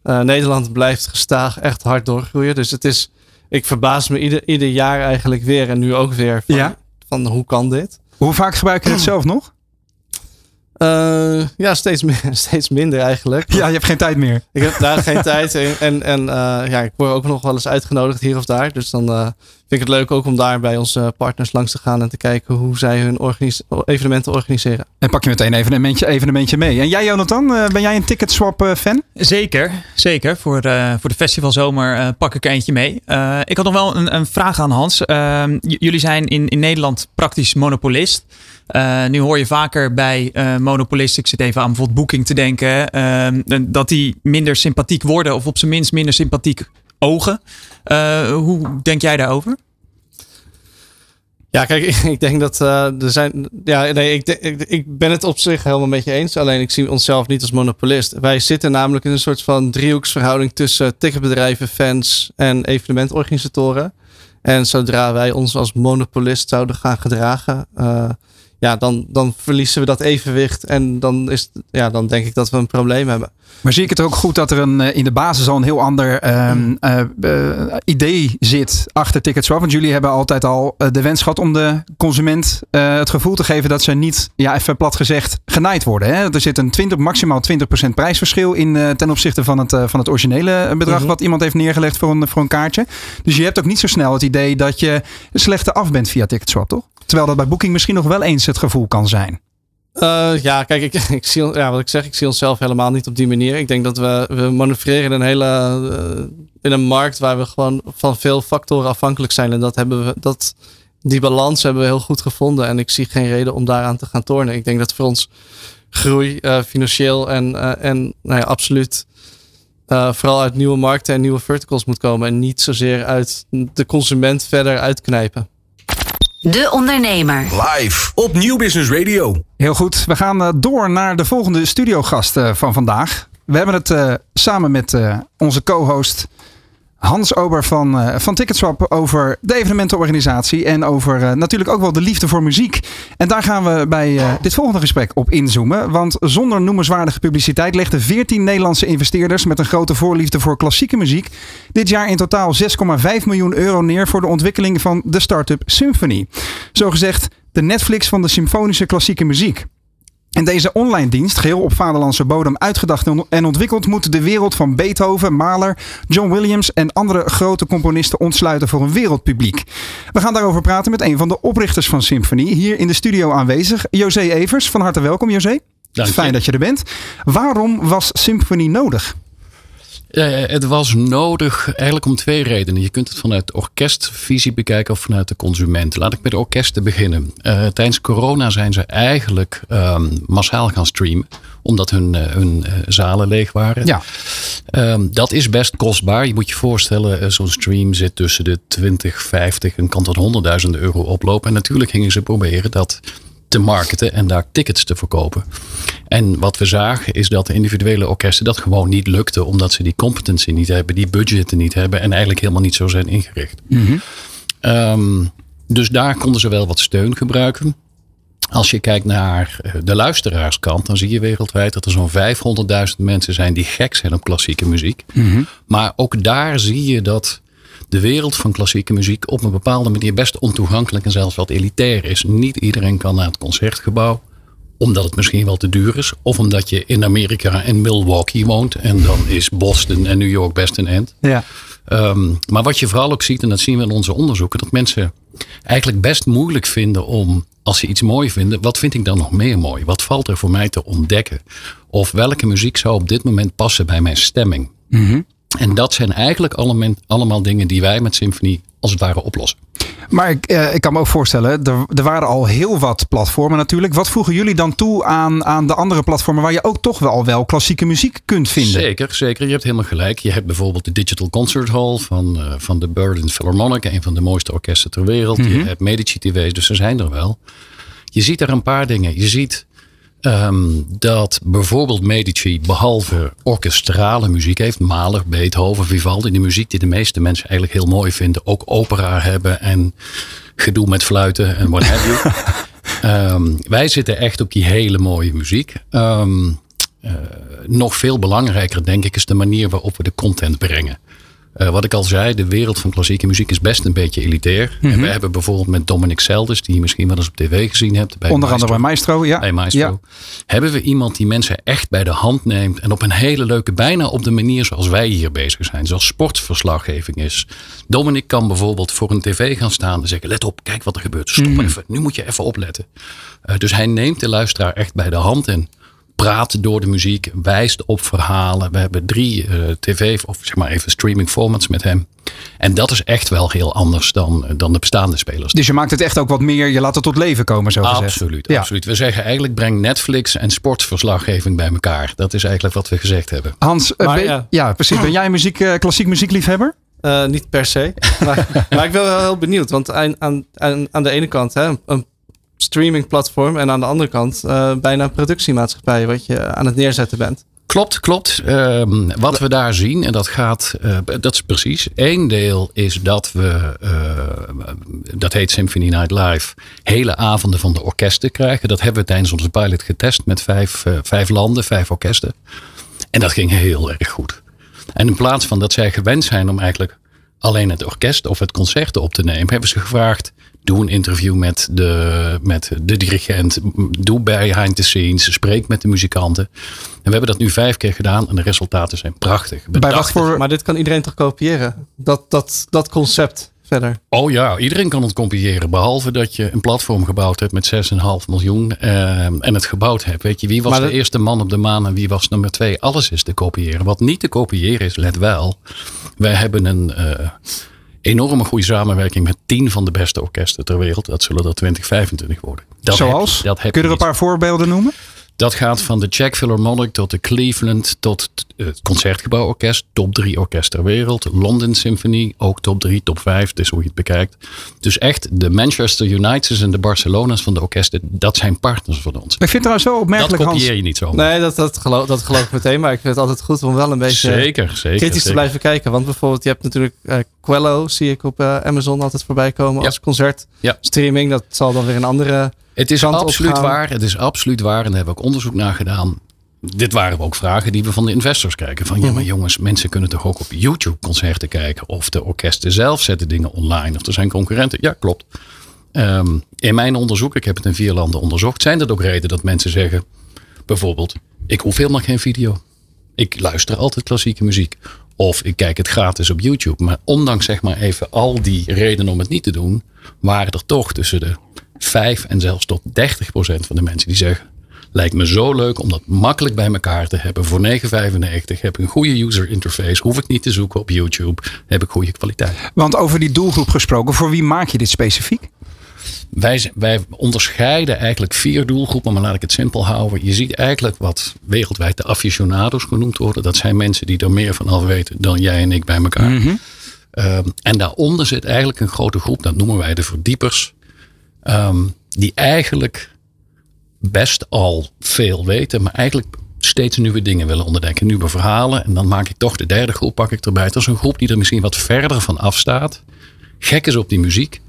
Uh, Nederland blijft gestaag echt hard doorgroeien. Dus het is, ik verbaas me ieder, ieder jaar eigenlijk weer en nu ook weer van, ja. van hoe kan dit? Hoe vaak gebruik je het zelf nog? Uh, ja, steeds, meer, [laughs] steeds minder eigenlijk. Ja, je hebt geen tijd meer. Ik heb daar geen [laughs] tijd. En, en, en uh, ja, ik word ook nog wel eens uitgenodigd hier of daar. Dus dan vind ik het leuk ook om daar bij onze partners langs te gaan en te kijken hoe zij hun evenementen organiseren. En pak je meteen even een evenementje, evenementje mee. En jij, Jonathan, uh, ben jij een Ticketswap fan? Zeker, zeker. Voor, voor de festivalzomer pak ik er eentje mee. ik had nog wel een, een vraag aan Hans. Ehm, jullie zijn in, in Nederland praktisch monopolist. Uh, nu hoor je vaker bij uh, monopolisten, ik zit even aan bijvoorbeeld Booking te denken, uh, dat die minder sympathiek worden of op zijn minst minder sympathiek ogen. Hoe denk jij daarover? Ja, kijk, [laughs] ik denk dat uh, er zijn. Ja, nee, ik, ik, ben het op zich helemaal met je eens. Alleen ik zie onszelf niet als monopolist. Wij zitten namelijk in een soort van driehoeksverhouding tussen ticketbedrijven, fans en evenementorganisatoren. En zodra wij ons als monopolist zouden gaan gedragen, uh, ja, dan, dan verliezen we dat evenwicht. En dan, is, ja, dan denk ik dat we een probleem hebben. Maar zie ik het ook goed dat er een, eh, in de basis al een heel ander um, uh, idee zit achter Ticketswap? Want jullie hebben altijd al de wens gehad om de consument het gevoel te geven dat ze niet, ja, even plat gezegd, genaaid worden. Hè? Er zit een 20, maximaal 20% prijsverschil in ten opzichte van het, van het originele bedrag mm wat iemand heeft neergelegd voor een, voor een kaartje. Dus je hebt ook niet zo snel het idee dat je slechter af bent via Ticketswap, toch? Terwijl dat bij Booking misschien nog wel eens het gevoel kan zijn. Uh, ja, kijk, ik, [laughs] ik zie, ja, wat ik zeg, ik zie onszelf helemaal niet op die manier. Ik denk dat we, we manoeuvreren in een hele uh, in een markt waar we gewoon van veel factoren afhankelijk zijn. En dat hebben we, dat, die balans hebben we heel goed gevonden. En ik zie geen reden om daaraan te gaan tornen. Ik denk dat voor ons groei uh, financieel en, en nou ja, absoluut vooral uit nieuwe markten en nieuwe verticals moet komen. En niet zozeer uit de consument verder uitknijpen. De Ondernemer. Live op Nieuw Business Radio. Heel goed. We gaan eh, door naar de volgende studiogast eh, van vandaag. We hebben het uh, samen met onze co-host Hans Ober van, uh, van Ticketswap over de evenementenorganisatie en over uh, natuurlijk ook wel de liefde voor muziek. En daar gaan we bij uh, dit volgende gesprek op inzoomen. Want zonder noemenswaardige publiciteit legden 14 Nederlandse investeerders met een grote voorliefde voor klassieke muziek dit jaar in totaal 6,5 miljoen euro neer voor de ontwikkeling van de start-up Symphony. Zogezegd de Netflix van de symfonische klassieke muziek. En deze online dienst, geheel op vaderlandse bodem uitgedacht en ontwikkeld, moet de wereld van Beethoven, Mahler, John Williams en andere grote componisten ontsluiten voor een wereldpubliek. We gaan daarover praten met een van de oprichters van Symphony, hier in de studio aanwezig, José Evers. Van harte welkom, José. Fijn dat je er bent. Waarom was Symphony nodig? Het was nodig eigenlijk om twee redenen. Je kunt het vanuit orkestvisie bekijken of vanuit de consument. Laat ik met de orkesten beginnen. Uh, tijdens corona zijn ze eigenlijk um, massaal gaan streamen. Omdat hun, uh, hun uh, zalen leeg waren. Ja. Um, dat is best kostbaar. Je moet je voorstellen, zo'n stream zit tussen de 20, 50 en kan tot 100.000 euro oplopen. En natuurlijk gingen ze proberen dat te marketen en daar tickets te verkopen. En wat we zagen is dat de individuele orkesten dat gewoon niet lukte, omdat ze die competency niet hebben, die budgetten niet hebben en eigenlijk helemaal niet zo zijn ingericht. Ehm, dus daar konden ze wel wat steun gebruiken. Als je kijkt naar eh, de luisteraarskant, dan zie je wereldwijd dat er zo'n 500.000 mensen zijn die gek zijn op klassieke muziek. Maar ook daar zie je dat de wereld van klassieke muziek op een bepaalde manier best ontoegankelijk en zelfs wat elitair is. Niet iedereen kan naar het concertgebouw, omdat het misschien wel te duur is. Of omdat je in Amerika en Milwaukee woont en dan is Boston en New York best een end. Ja. Um, maar wat je vooral ook ziet, en dat zien we in onze onderzoeken, dat mensen eigenlijk best moeilijk vinden om, als ze iets mooi vinden, wat vind ik dan nog meer mooi? Wat valt er voor mij te ontdekken? Of welke muziek zou op dit moment passen bij mijn stemming? En dat zijn eigenlijk allemaal, allemaal dingen die wij met Symphony als het ware oplossen. Maar ik, eh, ik kan me ook voorstellen, er, er waren al heel wat platformen natuurlijk. Wat voegen jullie dan toe aan, aan de andere platformen waar je ook toch wel wel klassieke muziek kunt vinden? Zeker, zeker. Je hebt helemaal gelijk. Je hebt bijvoorbeeld de Digital Concert Hall van, uh, van de Berlin Philharmonic, een van de mooiste orkesten ter wereld. Je hebt Medici TV's, dus er zijn er wel. Je ziet er een paar dingen. Je ziet Um, dat bijvoorbeeld Medici behalve orkestrale muziek heeft, Mahler, Beethoven, Vivaldi, die muziek die de meeste mensen eigenlijk heel mooi vinden, ook opera hebben en gedoe met fluiten en wat have you. um, [laughs] wij zitten echt op die hele mooie muziek. Um, uh, nog veel belangrijker, denk ik, is de manier waarop we de content brengen. Uh, wat ik al zei, de wereld van klassieke muziek is best een beetje elitair. Mm -hmm. En we hebben bijvoorbeeld met Dominic Selders, die je misschien wel eens op tv gezien hebt. Bij Onder andere bij Maestro, ja. Bij Maestro. Ja. Hebben we iemand die mensen echt bij de hand neemt. En op een hele leuke, bijna op de manier zoals wij hier bezig zijn. Zoals sportverslaggeving is. Dominic kan bijvoorbeeld voor een tv gaan staan en zeggen, let op, kijk wat er gebeurt. Stop mm -hmm. even, nu moet je even opletten. Uh, dus hij neemt de luisteraar echt bij de hand en praat door de muziek, wijst op verhalen. We hebben drie uh, tv of zeg maar even streaming formats met hem. En dat is echt wel heel anders dan, dan de bestaande spelers. Dus je maakt het echt ook wat meer, je laat het tot leven komen zo gezegd. Absoluut, ja. absoluut. We zeggen eigenlijk breng Netflix en sportverslaggeving bij elkaar. Dat is eigenlijk wat we gezegd hebben. Hans, maar, ben, ja. ja. precies. Ben jij een muziek, uh, klassiek muziekliefhebber? Uh, niet per se. [laughs] maar, maar, ik ben wel heel benieuwd. Want aan, aan, aan de ene kant, hè, een streamingplatform en aan de andere kant uh, bijna een productiemaatschappij wat je aan het neerzetten bent. Klopt, klopt. Um, wat we daar zien, en dat gaat, uh, dat is precies. Eén deel is dat we, uh, dat heet Symphony Night Live, hele avonden van de orkesten krijgen. Dat hebben we tijdens onze pilot getest met vijf, vijf landen, vijf orkesten. En dat ging heel erg goed. En in plaats van dat zij gewend zijn om eigenlijk alleen het orkest of het concert op te nemen, hebben ze gevraagd: doe een interview met de, met de dirigent, doe behind the scenes, spreek met de muzikanten. En we hebben dat nu vijf keer gedaan en de resultaten zijn prachtig. Bij wat voor... Maar dit kan iedereen toch kopiëren? Dat, dat, dat concept verder. Oh ja, iedereen kan het kopiëren. Behalve dat je een platform gebouwd hebt met 6,5 miljoen uh, en het gebouwd hebt. Weet je, wie was maar de eerste man op de maan en wie was nummer twee? Alles is te kopiëren. Wat niet te kopiëren is, let wel. Wij hebben een... Uh, enorme goede samenwerking met tien van de beste orkesten ter wereld. Dat zullen er 2025 worden. Dat Zoals? Heb, dat heb Kun je er een paar voorbeelden noemen? Dat gaat van de Czech Philharmonic tot de Cleveland tot het Concertgebouworkest. Top drie orkest ter wereld. London Symphony, ook top drie, top vijf. Dus hoe je het bekijkt. Dus echt de Manchester Uniteds en de Barcelona's van de orkesten. Dat zijn partners van ons. Ik vind het trouwens zo opmerkelijk, Dat kopieer je niet zo. Nee, dat, dat, geloof, dat geloof ik meteen. Maar ik vind het altijd goed om wel een beetje zeker, zeker, kritisch zeker. te blijven kijken. Want bijvoorbeeld, je hebt natuurlijk uh, Quello. Zie ik op uh, Amazon altijd voorbij komen Ja. als concert. Ja. Streaming, dat zal dan weer een andere... Het is absoluut waar. Het is absoluut waar. En daar hebben we ook onderzoek naar gedaan. Dit waren ook vragen die we van de investors krijgen. Van ja, maar jongens, mensen kunnen toch ook op YouTube concerten kijken. Of de orkesten zelf zetten dingen online. Of er zijn concurrenten. Ja, klopt. Um, in mijn onderzoek, ik heb het in vier landen onderzocht. Zijn er ook redenen dat mensen zeggen. Bijvoorbeeld, ik hoef helemaal geen video. Ik luister altijd klassieke muziek. Of ik kijk het gratis op YouTube. Maar ondanks zeg maar even al die redenen om het niet te doen. Waren er toch tussen de 5 en zelfs tot 30 procent van de mensen die zeggen. Lijkt me zo leuk om dat makkelijk bij elkaar te hebben. Voor 9,95 heb ik een goede user interface. Hoef ik niet te zoeken op YouTube. Heb ik goede kwaliteit. Want over die doelgroep gesproken, voor wie maak je dit specifiek? Wij, wij onderscheiden eigenlijk vier doelgroepen, maar laat ik het simpel houden. Je ziet eigenlijk wat wereldwijd de aficionados genoemd worden. Dat zijn mensen die er meer van af weten dan jij en ik bij elkaar. Mhm. Um, en daaronder zit eigenlijk een grote groep, dat noemen wij de verdiepers. Um, die eigenlijk best al veel weten, maar eigenlijk steeds nieuwe dingen willen ontdekken, nieuwe verhalen. En dan maak ik toch de derde groep, pak ik erbij. Dat is een groep die er misschien wat verder van afstaat. Gek is op die muziek.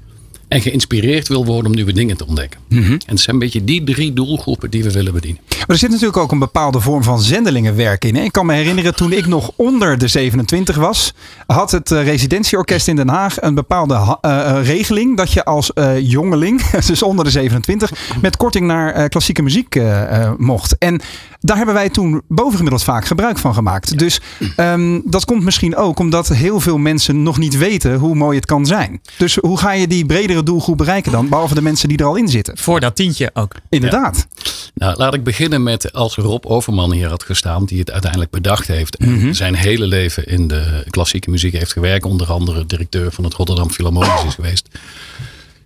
En geïnspireerd wil worden om nieuwe dingen te ontdekken. En het zijn een beetje die drie doelgroepen die we willen bedienen. Maar er zit natuurlijk ook een bepaalde vorm van zendelingenwerk in. Hè? Ik kan me herinneren toen ik nog onder de 27 was, had het eh, residentieorkest in Den Haag een bepaalde eh, eh, regeling dat je als jongeling, [laughs] dus onder de 27, met korting naar klassieke muziek mocht. En daar hebben wij toen bovengemiddeld vaak gebruik van gemaakt. Dus ehm, dat komt misschien ook omdat heel veel mensen nog niet weten hoe mooi het kan zijn. Dus hoe ga je die bredere doelgroep bereiken dan, behalve de mensen die er al in zitten? Voor dat tientje ook. Inderdaad. Nou, laat ik beginnen met als Rob Overman hier had gestaan, die het uiteindelijk bedacht heeft. En zijn hele leven in de klassieke muziek heeft gewerkt. Onder andere directeur van het Rotterdam Philharmonisch is [clears throat] geweest.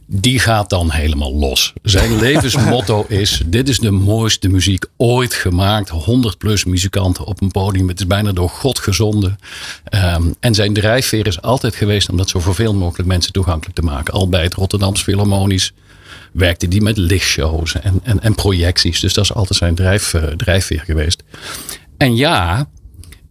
Die gaat dan helemaal los. Zijn [laughs] levensmotto is: Dit is de mooiste muziek ooit gemaakt. 100 plus muzikanten op een podium. Het is bijna door God gezonden. Ehm, en zijn drijfveer is altijd geweest om dat zo voor veel mogelijk mensen toegankelijk te maken. Al bij het Rotterdams Philharmonisch werkte die met lichtshows en, en, en projecties. Dus dat is altijd zijn drijf, eh, drijfveer geweest. En ja,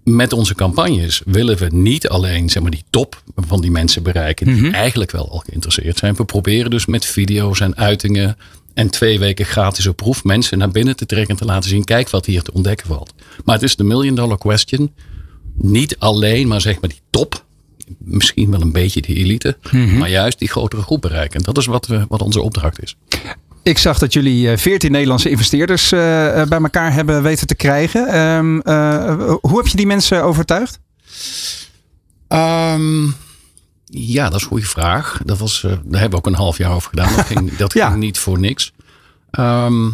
met onze campagnes willen we niet alleen zeg maar, die top van die mensen bereiken, die eigenlijk wel al geïnteresseerd zijn. We proberen dus met video's en uitingen en twee weken gratis op proef mensen naar binnen te trekken en te laten zien, kijk wat hier te ontdekken valt. Maar het is de million dollar question. Niet alleen maar zeg maar die top. Misschien wel een beetje die elite. Maar juist die grotere groep bereiken. En dat is wat, we, wat onze opdracht is. Ik zag dat jullie eh, 14 Nederlandse investeerders eh, eh, bij elkaar hebben weten te krijgen. Ehm, eh, hoe heb je die mensen overtuigd? Ehm, ja, dat is een goede vraag. Dat was, eh, daar hebben we ook een half jaar over gedaan. Dat ging, dat [laughs] Ja. ging niet voor niks. Ehm,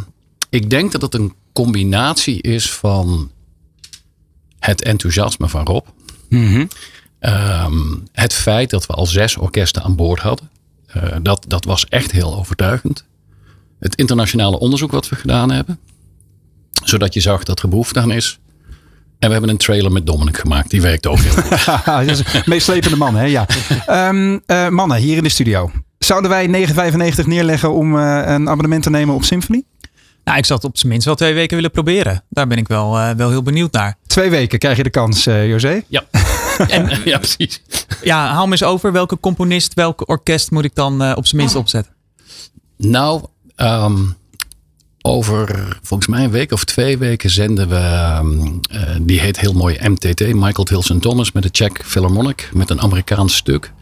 ik denk dat het een combinatie is van het enthousiasme van Rob. Ehm, het feit dat we al zes orkesten aan boord hadden. eh, dat, dat was echt heel overtuigend. Het internationale onderzoek wat we gedaan hebben. Zodat je zag dat er behoefte aan is. En we hebben een trailer met Dominic gemaakt. Die werkt ook heel goed. [laughs] Meeslepende man, hè? Ja. Ehm, eh, mannen, hier in de studio. Zouden wij 9,95 neerleggen om eh, een abonnement te nemen op Symphony? Nou, ik zou het op zijn minst wel twee weken willen proberen. Daar ben ik wel, eh, wel heel benieuwd naar. Twee weken krijg je de kans, eh José. Ja. [laughs] En ja, precies. ja, haal me eens over. Welke componist, welk orkest moet ik dan eh, op zijn minst opzetten? Nou, ehm, over volgens mij een week of twee weken zenden we, ehm, eh, die heet heel mooi MTT, Michael Tilson Thomas met de Czech Philharmonic, met een Amerikaans stuk.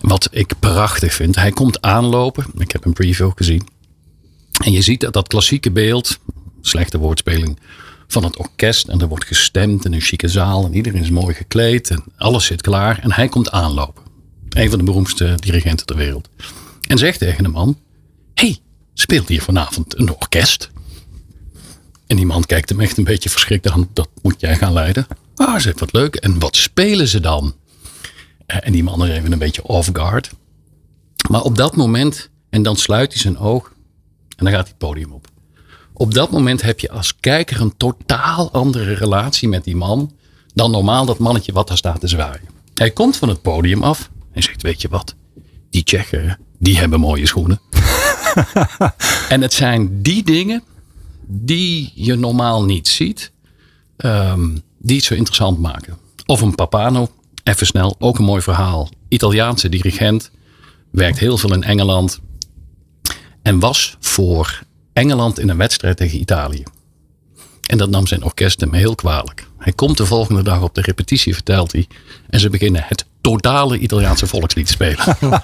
Wat ik prachtig vind. Hij komt aanlopen. Ik heb een preview gezien. En je ziet dat dat klassieke beeld, slechte woordspeling, van het orkest. En er wordt gestemd in een chique zaal. En iedereen is mooi gekleed. En alles zit klaar. En hij komt aanlopen. Een van de beroemdste dirigenten ter wereld. En zegt tegen de man: speelt hier vanavond een orkest? En die man kijkt hem echt een beetje verschrikt aan. Dat moet jij gaan leiden. Ah, zegt wat leuk. En wat spelen ze dan? Eh, En die man is even een beetje off guard. Maar op dat moment, en dan sluit hij zijn oog. En dan gaat hij het podium op. Op dat moment heb je als kijker een totaal andere relatie met die man. Dan normaal dat mannetje wat daar staat te zwaaien. Hij komt van het podium af en zegt: Weet je wat? Die Tsjechen, die hebben mooie schoenen. [laughs] en het zijn die dingen die je normaal niet ziet, ehm, die het zo interessant maken. Of een Papano, even snel, ook een mooi verhaal. Italiaanse dirigent, werkt heel veel in Engeland. En was voor Engeland in een wedstrijd tegen Italië. En dat nam zijn orkest hem heel kwalijk. Hij komt de volgende dag op de repetitie, vertelt hij. En ze beginnen het totale Italiaanse volkslied te spelen. [laughs]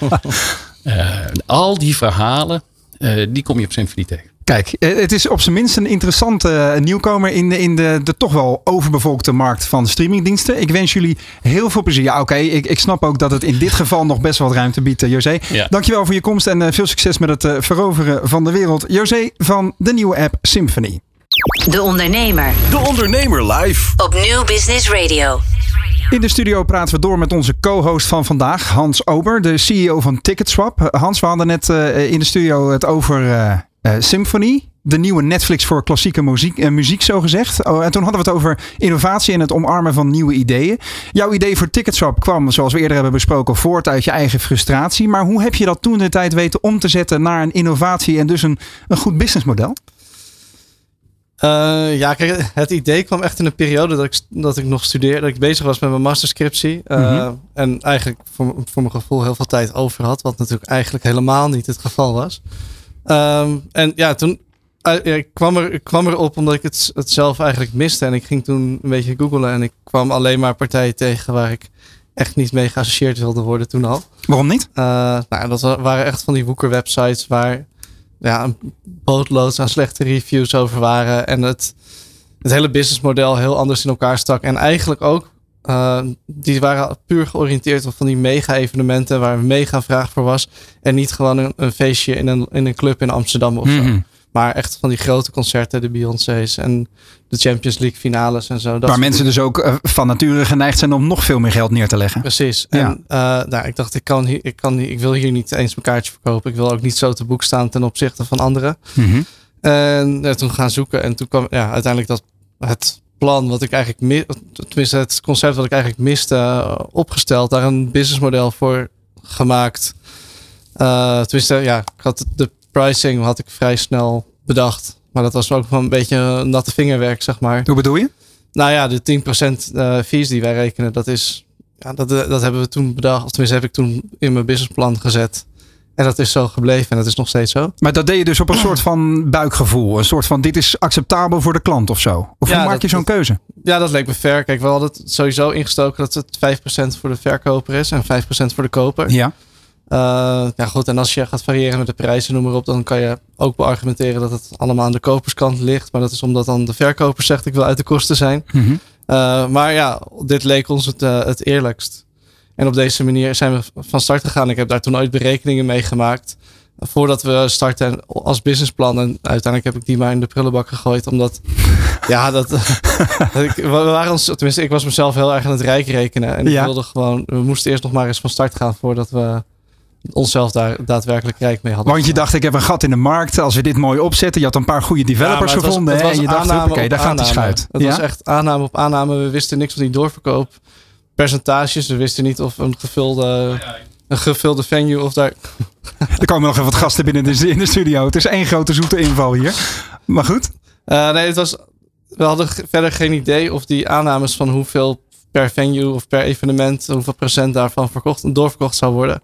Eh, al die verhalen, eh, die kom je op Symphony tegen. Kijk, eh, het is op zijn minst een interessante eh, nieuwkomer in, de, in de, de toch wel overbevolkte markt van streamingdiensten. Ik wens jullie heel veel plezier. Ja, oké, ik, ik snap ook dat het in dit geval nog best wel wat ruimte biedt, José. Ja. Dankjewel voor je komst en eh, veel succes met het eh, veroveren van de wereld. José van de nieuwe app Symphony. De Ondernemer De Ondernemer live. op Nieuw Business Radio. In de studio praten we door met onze co-host van vandaag, Hans Ober, de CEO van Ticketswap. Hans, we hadden net eh, in de studio het over eh, eh, Symphony. De nieuwe Netflix voor klassieke muziek, eh, muziek zo gezegd. Oh, en toen hadden we het over innovatie en het omarmen van nieuwe ideeën. Jouw idee voor Ticketswap kwam, zoals we eerder hebben besproken, voort uit je eigen frustratie. Maar hoe heb je dat toen de tijd weten om te zetten naar een innovatie en dus een, een goed businessmodel? Uh, ja, kijk, het idee kwam echt in een periode dat ik, dat ik nog studeerde. Dat ik bezig was met mijn masterscriptie. Uh, mm En eigenlijk voor, voor mijn gevoel heel veel tijd over had. Wat natuurlijk eigenlijk helemaal niet het geval was. Um, en ja, toen uh, ik kwam, er, ik kwam erop omdat ik het, het zelf eigenlijk miste. En ik ging toen een beetje googlen. En ik kwam alleen maar partijen tegen waar ik echt niet mee geassocieerd wilde worden toen al. Waarom niet? nou, dat waren echt van die woeker websites waar ja, een aan slechte reviews over waren. En het, het hele businessmodel heel anders in elkaar stak. En eigenlijk ook, uh, die waren puur georiënteerd op van die mega-evenementen waar een mega vraag voor was. En niet gewoon een, een feestje in een, in een club in Amsterdam of zo. Mhm. Maar echt van die grote concerten, de Beyoncé's en de Champions League finales en zo. Dat Waar mensen dus ook uh, van nature geneigd zijn om nog veel meer geld neer te leggen. Precies. En ja. uh, nou, ik dacht, ik, kan hier, ik, kan, ik wil hier niet eens mijn kaartje verkopen. Ik wil ook niet zo te boek staan ten opzichte van anderen. Mm -hmm. En ja, toen gaan zoeken. En toen kwam ja, uiteindelijk dat het plan wat ik eigenlijk mis, tenminste het concept wat ik eigenlijk miste, uh, opgesteld. Daar een businessmodel voor gemaakt. Uh, tenminste, ja, ik had de pricing had ik vrij snel bedacht. Maar dat was ook wel een beetje natte vingerwerk, zeg maar. Hoe bedoel je? Nou ja, de 10% uh, fees die wij rekenen, dat is. Ja, dat, eh, dat hebben we toen bedacht. Of tenminste, heb ik toen in mijn businessplan gezet. En dat is zo gebleven en dat is nog steeds zo. Maar dat deed je dus op een [clears throat] soort van buikgevoel. Een soort van dit is acceptabel voor de klant of zo. Of hoe maak je zo'n keuze? Ja, dat leek me fair. Kijk, we hadden het sowieso ingestoken dat het 5% voor de verkoper is en 5% voor de koper. Ja. Uh, ja, goed. En als je gaat variëren met de prijzen, noem maar op, dan kan je ook beargumenteren dat het allemaal aan de koperskant ligt. Maar dat is omdat dan de verkoper zegt: ik wil uit de kosten zijn. Mm -hmm. uh, maar ja, dit leek ons het, uh, het eerlijkst. En op deze manier zijn we van start gegaan. Ik heb daar toen ooit berekeningen mee gemaakt. Voordat we starten als businessplan. En uiteindelijk heb ik die maar in de prullenbak gegooid. Omdat, [laughs] ja, dat. [laughs] we waren ons, tenminste, ik was mezelf heel erg aan het rijk rekenen. En ik wilde gewoon. We moesten eerst nog maar eens van start gaan voordat we onszelf daar daadwerkelijk rijk mee hadden. Want je dacht, ik heb een gat in de markt. Als we dit mooi opzetten. Je had een paar goede developers ja, gevonden. Was, en je dacht, oké, daar gaat de schuit. Het was echt aanname op aanname. We wisten niks van die doorverkoop. Percentages. We wisten niet of een gevulde, een gevulde venue of daar... [laughs] Er komen nog even wat gasten binnen de, in de studio. Het is één grote zoete inval hier. Maar goed. Uh, nee, het was... We hadden verder geen idee of die aannames van hoeveel per venue of per evenement, hoeveel procent daarvan verkocht en doorverkocht zou worden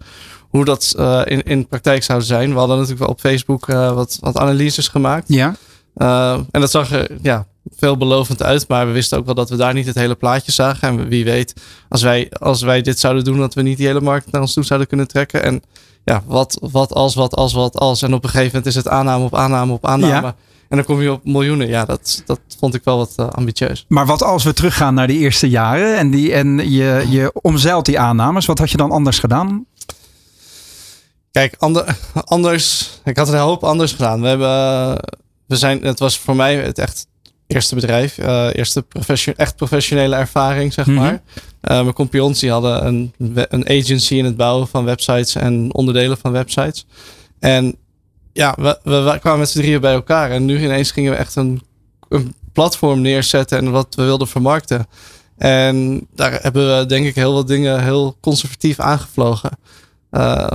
hoe dat uh, in, in praktijk zou zijn. We hadden natuurlijk wel op Facebook uh, wat, wat analyses gemaakt. Ja. Uh, en dat zag er ja, veelbelovend uit. Maar we wisten ook wel dat we daar niet het hele plaatje zagen. En wie weet, als wij, als wij dit zouden doen, dat we niet die hele markt naar ons toe zouden kunnen trekken. En ja, wat, wat als, wat als, wat als. En op een gegeven moment is het aanname op aanname op aanname. Ja. En dan kom je op miljoenen. Ja, dat, dat vond ik wel wat uh, ambitieus. Maar wat als we teruggaan naar die eerste jaren en, die, en je, je omzeilt die aannames, wat had je dan anders gedaan? Kijk, ander, anders. Ik had een hoop anders gedaan. We hebben. We zijn, het was voor mij het echt eerste bedrijf. Uh, eerste profession, echt professionele ervaring, zeg mhm. maar. Uh, mijn compagnons die hadden een, een agency in het bouwen van websites en onderdelen van websites. En ja, we, we, kwamen met z'n drieën bij elkaar. En nu ineens gingen we echt een, een platform neerzetten en wat we wilden vermarkten. En daar hebben we denk ik heel wat dingen heel conservatief aangevlogen. Uh,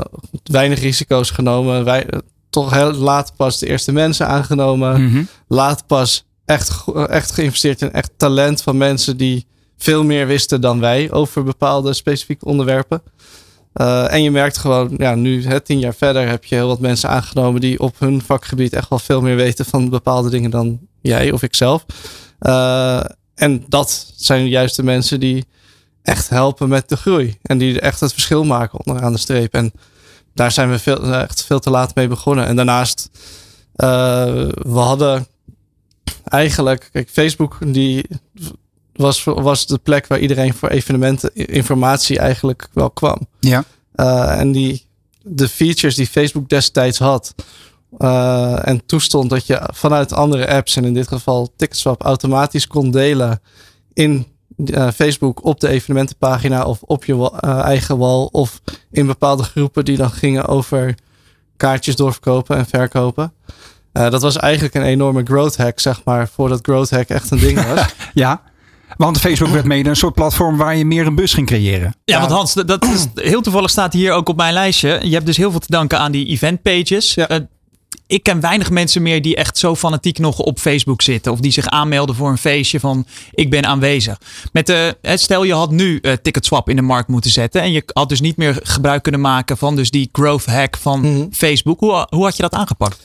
weinig risico's genomen. Wij, toch heel laat pas de eerste mensen aangenomen. Mm -hmm. Laat pas echt, echt geïnvesteerd in echt talent van mensen die veel meer wisten dan wij over bepaalde specifieke onderwerpen. Uh, en je merkt gewoon, ja, nu hè, tien jaar verder heb je heel wat mensen aangenomen die op hun vakgebied echt wel veel meer weten van bepaalde dingen dan jij of ikzelf. Uh, en dat zijn juist de mensen die echt helpen met de groei. En die echt het verschil maken onderaan de streep. En daar zijn we veel, echt veel te laat mee begonnen. En daarnaast, uh, we hadden eigenlijk, kijk, Facebook die was, was de plek waar iedereen voor evenementen informatie eigenlijk wel kwam. Ja. Uh, en die, de features die Facebook destijds had. Uh, en toestond dat je vanuit andere apps, en in dit geval Ticketswap, automatisch kon delen in uh, Facebook op de evenementenpagina of op je uh, eigen wal of in bepaalde groepen die dan gingen over kaartjes doorverkopen en verkopen. Uh, dat was eigenlijk een enorme growth hack, zeg maar, voordat growth hack echt een ding [laughs] was. ja. Want Facebook werd mede een soort platform waar je meer een bus ging creëren. Ja, ja. want Hans, dat is, heel toevallig staat hier ook op mijn lijstje. Je hebt dus heel veel te danken aan die event pages. Ja ik ken weinig mensen meer die echt zo fanatiek nog op Facebook zitten. Of die zich aanmelden voor een feestje van ik ben aanwezig. Met de, stel je had nu uh, Ticketswap in de markt moeten zetten. En je had dus niet meer gebruik kunnen maken van dus die growth hack van mhm. Facebook. Hoe, hoe had je dat aangepakt?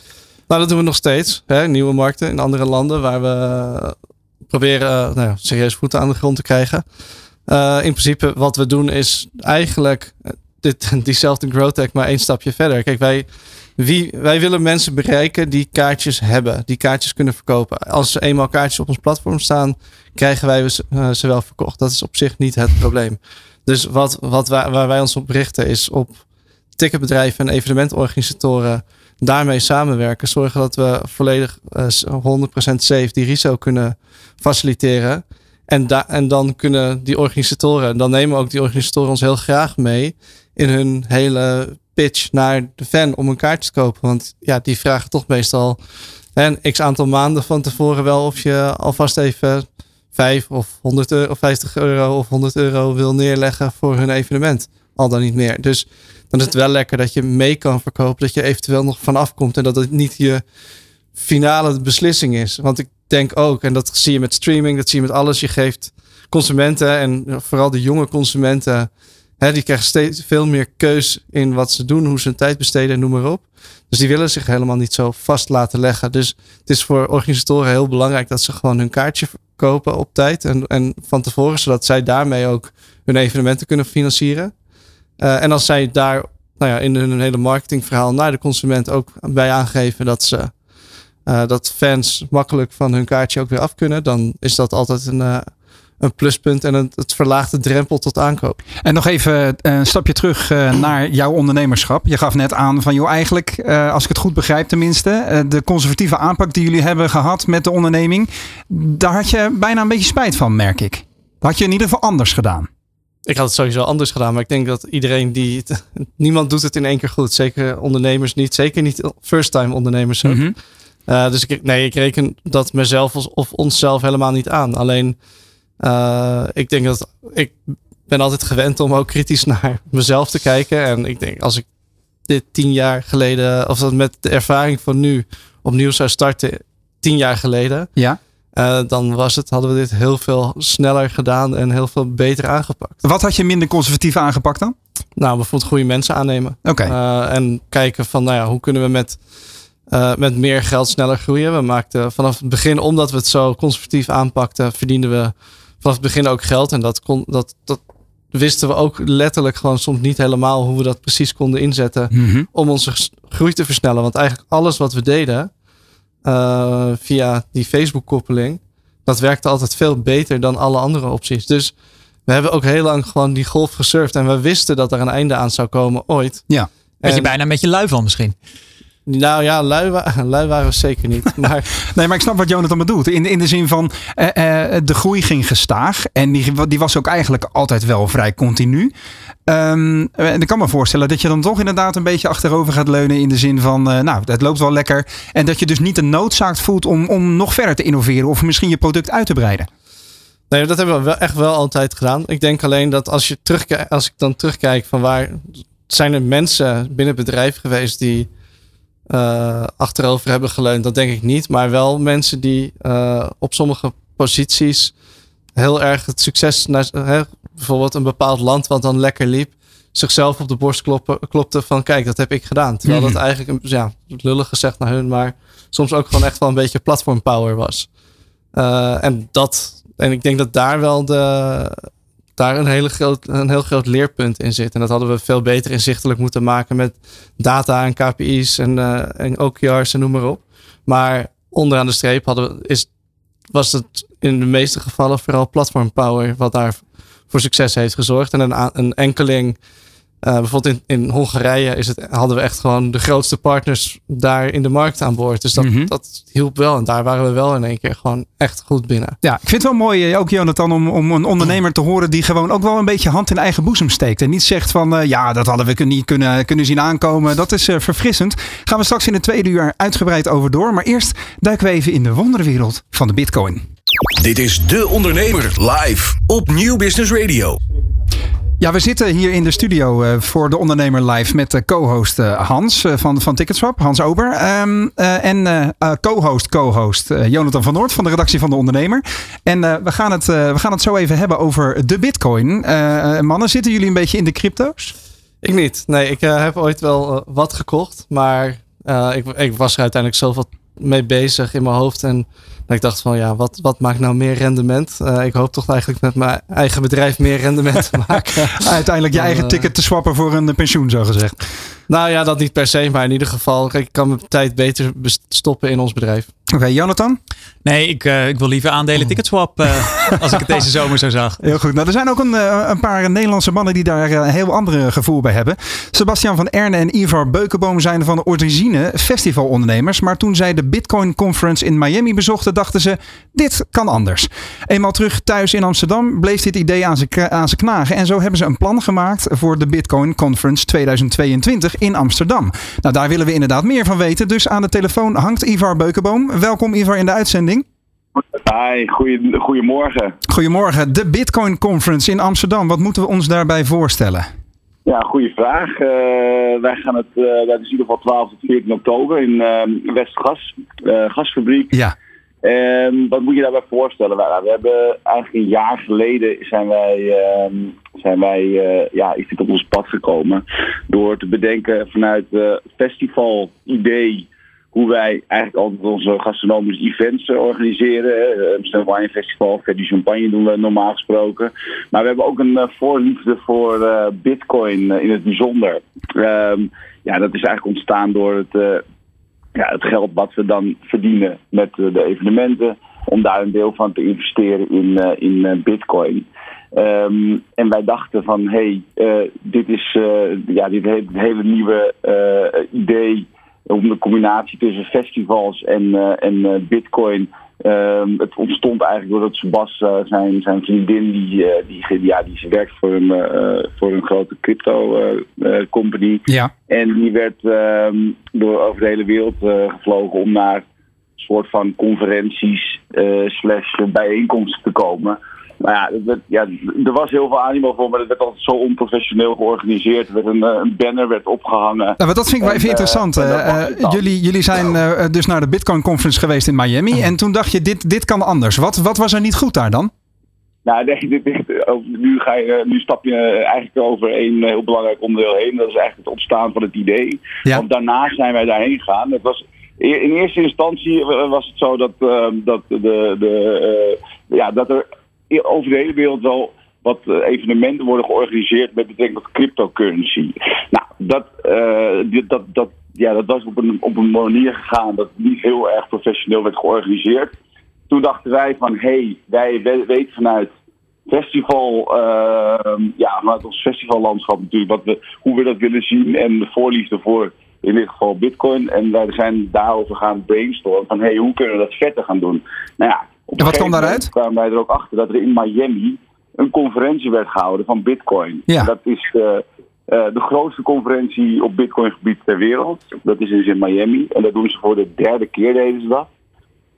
Nou, dat doen we nog steeds. Hè? Nieuwe markten in andere landen waar we proberen uh, nou ja, serieus voeten aan de grond te krijgen. Uh, in principe wat we doen is eigenlijk dit, [laughs] diezelfde growth hack maar één stapje verder. Kijk, wij wie, wij willen mensen bereiken die kaartjes hebben, die kaartjes kunnen verkopen. Als er eenmaal kaartjes op ons platform staan, krijgen wij ze, uh, ze wel verkocht. Dat is op zich niet het probleem. Dus wat, wat wij, waar wij ons op richten is op ticketbedrijven en evenementorganisatoren daarmee samenwerken. Zorgen dat we volledig uh, eh, 100% safe die risico kunnen faciliteren. En, en dan kunnen die organisatoren, en dan nemen ook die organisatoren ons heel graag mee in hun hele pitch naar de fan om een kaartje te kopen. Want ja, die vragen toch meestal een x aantal maanden van tevoren wel of je alvast even 5 of 100 euro, of 50 euro of 100 euro wil neerleggen voor hun evenement. Al dan niet meer. Dus dan is het wel lekker dat je mee kan verkopen, dat je eventueel nog vanaf komt en dat het niet je finale beslissing is. Want ik denk ook, en dat zie je met streaming, dat zie je met alles, je geeft consumenten en vooral de jonge consumenten die krijgen steeds veel meer keus in wat ze doen, hoe ze hun tijd besteden en noem maar op. Dus die willen zich helemaal niet zo vast laten leggen. Dus het is voor organisatoren heel belangrijk dat ze gewoon hun kaartje kopen op tijd en, en van tevoren, zodat zij daarmee ook hun evenementen kunnen financieren. Uh, en als zij daar nou ja, in hun hele marketingverhaal naar de consument ook bij aangeven dat ze uh, dat fans makkelijk van hun kaartje ook weer af kunnen, dan is dat altijd een, uh, een pluspunt en het, het verlaagt de drempel tot aankoop. En nog even eh, een stapje terug eh, naar jouw ondernemerschap. Je gaf net aan van joh, eigenlijk, eh, als ik het goed begrijp tenminste, de conservatieve aanpak die jullie hebben gehad met de onderneming, daar had je bijna een beetje spijt van, merk ik. Dat had je in ieder geval anders gedaan. Ik had het sowieso anders gedaan, maar ik denk dat iedereen die. Het, niemand doet het in één keer goed. Zeker ondernemers niet. Zeker niet first-time ondernemers. Mhm. dus ik, nee, ik reken dat mezelf of onszelf helemaal niet aan. Alleen uh, ik denk dat ik ben altijd gewend om ook kritisch naar [laughs] mezelf te kijken. En ik denk als ik dit tien jaar geleden, of dat met de ervaring van nu opnieuw zou starten, tien jaar geleden. Ja. Uh, dan was het, hadden we dit heel veel sneller gedaan en heel veel beter aangepakt. Wat had je minder conservatief aangepakt dan? Nou, bijvoorbeeld goede mensen aannemen. Oké. Uh, en kijken van, nou ja, hoe kunnen we met, uh, met meer geld sneller groeien? We maakten vanaf het begin, omdat we het zo conservatief aanpakten, verdienden we vanaf het begin ook geld. En dat, kon, dat, dat wisten we ook letterlijk gewoon soms niet helemaal hoe we dat precies konden inzetten mhm. om onze groei te versnellen. Want eigenlijk alles wat we deden uh, via die Facebook-koppeling, dat werkte altijd veel beter dan alle andere opties. Dus we hebben ook heel lang gewoon die golf gesurfd en we wisten dat er een einde aan zou komen ooit. Ja. Ben je bijna een beetje lui van misschien? Nou ja, lui, [laughs] lui, waren we zeker niet. [laughs] Maar... nee, maar ik snap wat Jonathan bedoelt. In, in de zin van uh, uh, de groei ging gestaag. En die, die was ook eigenlijk altijd wel vrij continu. Um, en ik kan me voorstellen dat je dan toch inderdaad een beetje achterover gaat leunen. In de zin van, uh, nou, het loopt wel lekker. En dat je dus niet de noodzaak voelt om, om nog verder te innoveren. Of misschien je product uit te breiden. Nee, dat hebben we wel echt wel altijd gedaan. Ik denk alleen dat als, je terugkijkt, als ik dan terugkijk van waar zijn er mensen binnen het bedrijf geweest die uh, achterover hebben geleund, dat denk ik niet. Maar wel mensen die uh, op sommige posities heel erg het succes, naar, bijvoorbeeld een bepaald land wat dan lekker liep, zichzelf op de borst kloppen, klopte van kijk, dat heb ik gedaan. Terwijl dat eigenlijk, ja, lullig gezegd naar hun, maar soms ook gewoon echt wel een beetje platform power was. en dat, en ik denk dat daar wel de, daar een, hele groot, een heel groot leerpunt in zit. En dat hadden we veel beter inzichtelijk moeten maken met data en KPI's en, uh, en OKR's en noem maar op. Maar onderaan de streep hadden we, is, was het in de meeste gevallen vooral platform power wat daar voor succes heeft gezorgd. En een, een enkeling uh, bijvoorbeeld in, in Hongarije is het, hadden we echt gewoon de grootste partners daar in de markt aan boord. Dus dat, mm -hmm. dat hielp wel. En daar waren we wel in één keer gewoon echt goed binnen. Ja, ik vind het wel mooi, eh, ook Jonathan, om, om een ondernemer te horen die gewoon ook wel een beetje hand in eigen boezem steekt. En niet zegt van uh, ja, dat hadden we niet kunnen, kunnen zien aankomen. Dat is uh, verfrissend. Gaan we straks in het tweede uur uitgebreid over door. Maar eerst duiken we even in de wonderwereld van de Bitcoin. Dit is De Ondernemer live op Nieuw Business Radio. Ja, we zitten hier in de studio uh, voor de Ondernemer Live met de co-host uh, Hans uh, van, van Ticketswap, Hans Ober. Um, en co-host, co-host Jonathan van Noort van de redactie van de Ondernemer. En we, gaan het, we gaan het zo even hebben over de Bitcoin. mannen, zitten jullie een beetje in de crypto's? Ik niet. Nee, ik heb ooit wel wat gekocht, maar ik, ik was er uiteindelijk zoveel mee bezig in mijn hoofd. En ik dacht van ja, wat, wat maakt nou meer rendement? Uh, ik hoop toch eigenlijk met mijn eigen bedrijf meer rendement te maken. [laughs] Uiteindelijk je eigen ticket te swappen voor een pensioen, zo gezegd. Nou ja, dat niet per se, maar in ieder geval, kijk, ik kan mijn tijd beter stoppen in ons bedrijf. Oké, Jonathan? Nee, ik, uh, ik wil liever aandelen ticketswap uh, [laughs] als ik het deze zomer zo zag. Heel goed. Nou, er zijn ook een, uh, een paar Nederlandse mannen die daar een heel andere gevoel bij hebben. Sebastian van Erne en Ivar Beukenboom zijn van de origine festivalondernemers. Maar toen zij de Bitcoin Conference in Miami bezochten, dachten ze, dit kan anders. Eenmaal terug thuis in Amsterdam bleef dit idee aan ze, aan ze knagen. En zo hebben ze een plan gemaakt voor de Bitcoin Conference 2022 in Amsterdam. Nou, daar willen we inderdaad meer van weten. Dus aan de telefoon hangt Ivar Beukenboom. Welkom Ivar in de uitzending. Hi, goeie, goedemorgen. Goedemorgen. De Bitcoin Conference in Amsterdam. Wat moeten we ons daarbij voorstellen? Ja, goede vraag. Uh, wij gaan het, uh, dat is in ieder geval 12 tot 14 oktober in uh, Westgas, gasfabriek. Ja. En wat moet je daarbij voorstellen? We, we hebben eigenlijk een jaar geleden zijn wij, ehm, zijn wij ja, is dit op ons pad gekomen door te bedenken vanuit het festival-idee hoe wij eigenlijk altijd onze gastronomische events uh, organiseren. Amsterdam Wine Festival, Verdi Champagne doen we normaal gesproken. Maar we hebben ook een uh, voorliefde voor uh, bitcoin in het bijzonder. Um, ja, dat is eigenlijk ontstaan door het, ja, het geld wat we dan verdienen met de evenementen. Om daar een deel van te investeren in, in bitcoin. Um, en wij dachten van, hé, hey, dit is ja, dit hele nieuwe idee om de combinatie tussen festivals en, uh, en uh, bitcoin. Uh, het ontstond eigenlijk doordat Sebas, uh, zijn, zijn vriendin, die, die, ja, die werkt voor een, voor een grote crypto company. Ja. En die werd ehm, door over de hele wereld gevlogen om naar een soort van conferenties slash bijeenkomsten te komen. Nou ja, werd, ja, er was heel veel animo voor, maar het werd altijd zo onprofessioneel georganiseerd. Er werd een, eh, een banner werd opgehangen. Nou, maar dat vind ik wel even interessant. Uh, jullie, jullie zijn uh, dus naar de Bitcoin Conference geweest in Miami. En toen dacht je, dit, dit kan anders. Wat, wat was er niet goed daar dan? Nou, [laughs] nee, dit, dit, nu, ga je, nu stap je eigenlijk over één heel belangrijk onderdeel heen. Dat is eigenlijk het ontstaan van het idee. Ja. Want daarna zijn wij daarheen gegaan. Het was, in eerste instantie was het zo dat, dat, de, de, ja, dat er over de hele wereld wel wat eh, evenementen worden georganiseerd met betrekking tot cryptocurrency. Nou, dat, uh, dat, dat, ja, dat was op een, op een manier gegaan dat niet heel erg professioneel werd georganiseerd. Toen dachten wij van, hé, hey, wij weten vanuit festival, uh, ja, vanuit ons festivallandschap natuurlijk, wat we, hoe we dat willen zien en de voorliefde voor in dit geval bitcoin. En wij zijn daarover gaan brainstormen van, hé, hey, hoe kunnen we dat verder gaan doen? Nou ja, en wat kwam daaruit? kwamen wij er ook achter dat er in Miami een conferentie werd gehouden van Bitcoin. Ja. Dat is de, uh, de grootste conferentie op Bitcoin-gebied ter wereld. Dat is dus in Miami. En dat doen ze voor de derde keer deze dag.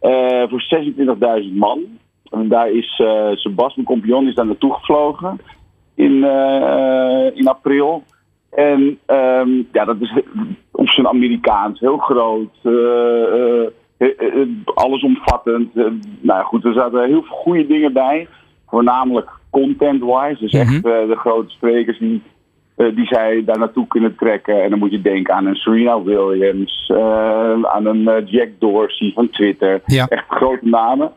Uh, voor 26.000 man. En daar is uh, Sebastian Compion is daar naartoe gevlogen in, in april. En um, ja, dat is op zijn Amerikaans heel groot. Eh, eh, eh, allesomvattend. nou ja, goed, er zaten heel veel goede dingen bij. Voornamelijk content-wise. Dus echt de grote sprekers die, die zij daar naartoe kunnen trekken. En dan moet je denken aan een Serena Williams, aan een Jack Dorsey van Twitter. Ja. Echt grote namen.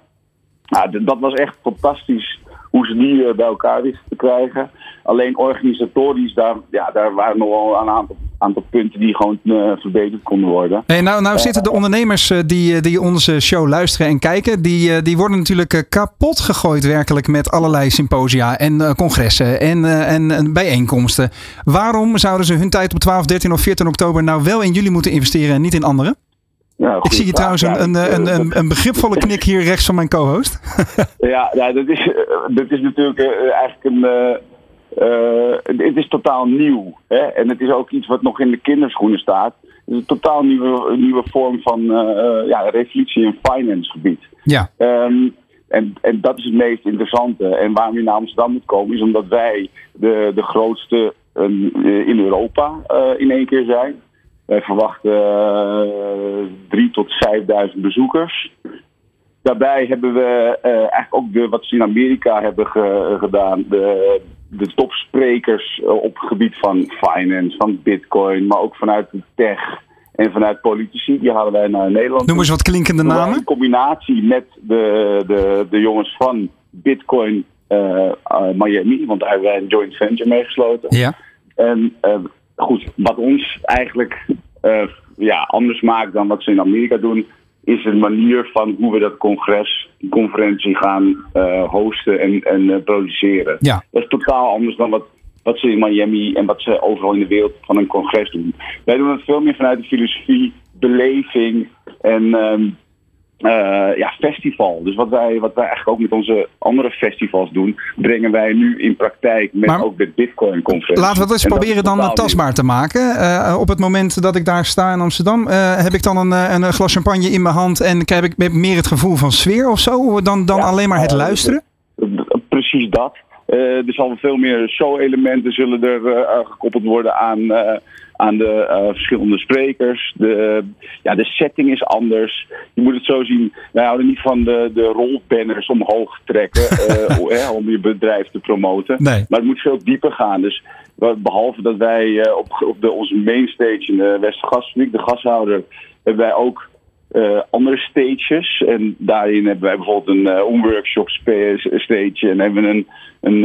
Nou, dat was echt fantastisch hoe ze die bij elkaar wisten te krijgen. Alleen organisatorisch, daar, ja, daar waren nog wel een aantal aantal punten die gewoon uh, verbeterd konden worden. Hey, nou, nou zitten de ondernemers uh, die, die onze show luisteren en kijken, die, uh, die worden natuurlijk kapot gegooid werkelijk met allerlei symposia en congressen en, en, en, bijeenkomsten. Waarom zouden ze hun tijd op 12, 13 of 14 oktober nou wel in jullie moeten investeren en niet in anderen? Ja, ik zie je trouwens een, een, een, een, een begripvolle knik hier rechts van mijn co-host. [laughs] ja, ja dat, is, dat is natuurlijk eigenlijk een uh, het is totaal nieuw. Hè? En het is ook iets wat nog in de kinderschoenen staat. Het is een totaal nieuwe, nieuwe vorm van uh, ja, revolutie in finance gebied. Ja. Um, En, en dat is het meest interessante. En waarom je naar Amsterdam moet komen, is omdat wij de, de grootste eh, in Europa eh, in één keer zijn. Wij verwachten uh, 3.000 tot 5.000 bezoekers. Daarbij hebben we eigenlijk ook de, wat ze in Amerika hebben ge, gedaan. De, de topsprekers op het gebied van finance, van bitcoin, maar ook vanuit de tech en vanuit politici. Die halen wij naar Nederland. Noem eens wat klinkende namen. In combinatie met de, de, de jongens van Bitcoin uh, uh, Miami, want daar hebben wij een joint venture mee gesloten. Ja. En uh, goed, wat ons eigenlijk ja, anders maakt dan wat ze in Amerika doen, is een manier van hoe we dat congres, die conferentie gaan hosten en, en produceren. Ja. Dat is totaal anders dan wat wat ze in Miami en wat ze overal in de wereld van een congres doen. Wij doen het veel meer vanuit de filosofie, beleving en um, uh, ja, festival. Dus wat wij, wat wij eigenlijk ook met onze andere festivals doen, brengen wij nu in praktijk met Maar- ook de Bitcoin-conferentie. Laten we het eens En dat proberen dan totaal tastbaar te maken. Eh, op het moment dat ik daar sta in Amsterdam, eh, heb ik dan een, eh, een glas champagne in mijn hand en heb ik meer het gevoel van sfeer of zo, dan, dan Ja, alleen maar het eh, luisteren? Precies dat. Eh, er zal veel meer show-elementen zullen er eh, gekoppeld worden aan, eh, aan de eh, verschillende sprekers. De, ja, de setting is anders. Je moet het zo zien. Wij houden niet van de, de rolbanners omhoog trekken [laughs] eh, om je bedrijf te promoten. Nee. Maar het moet veel dieper gaan. Dus behalve dat wij eh, op, op de, onze mainstage in de Westergasfabriek, de gashouder, hebben wij ook eh, andere stages. En daarin hebben wij bijvoorbeeld een, een workshop spa- stage. En hebben we een, een,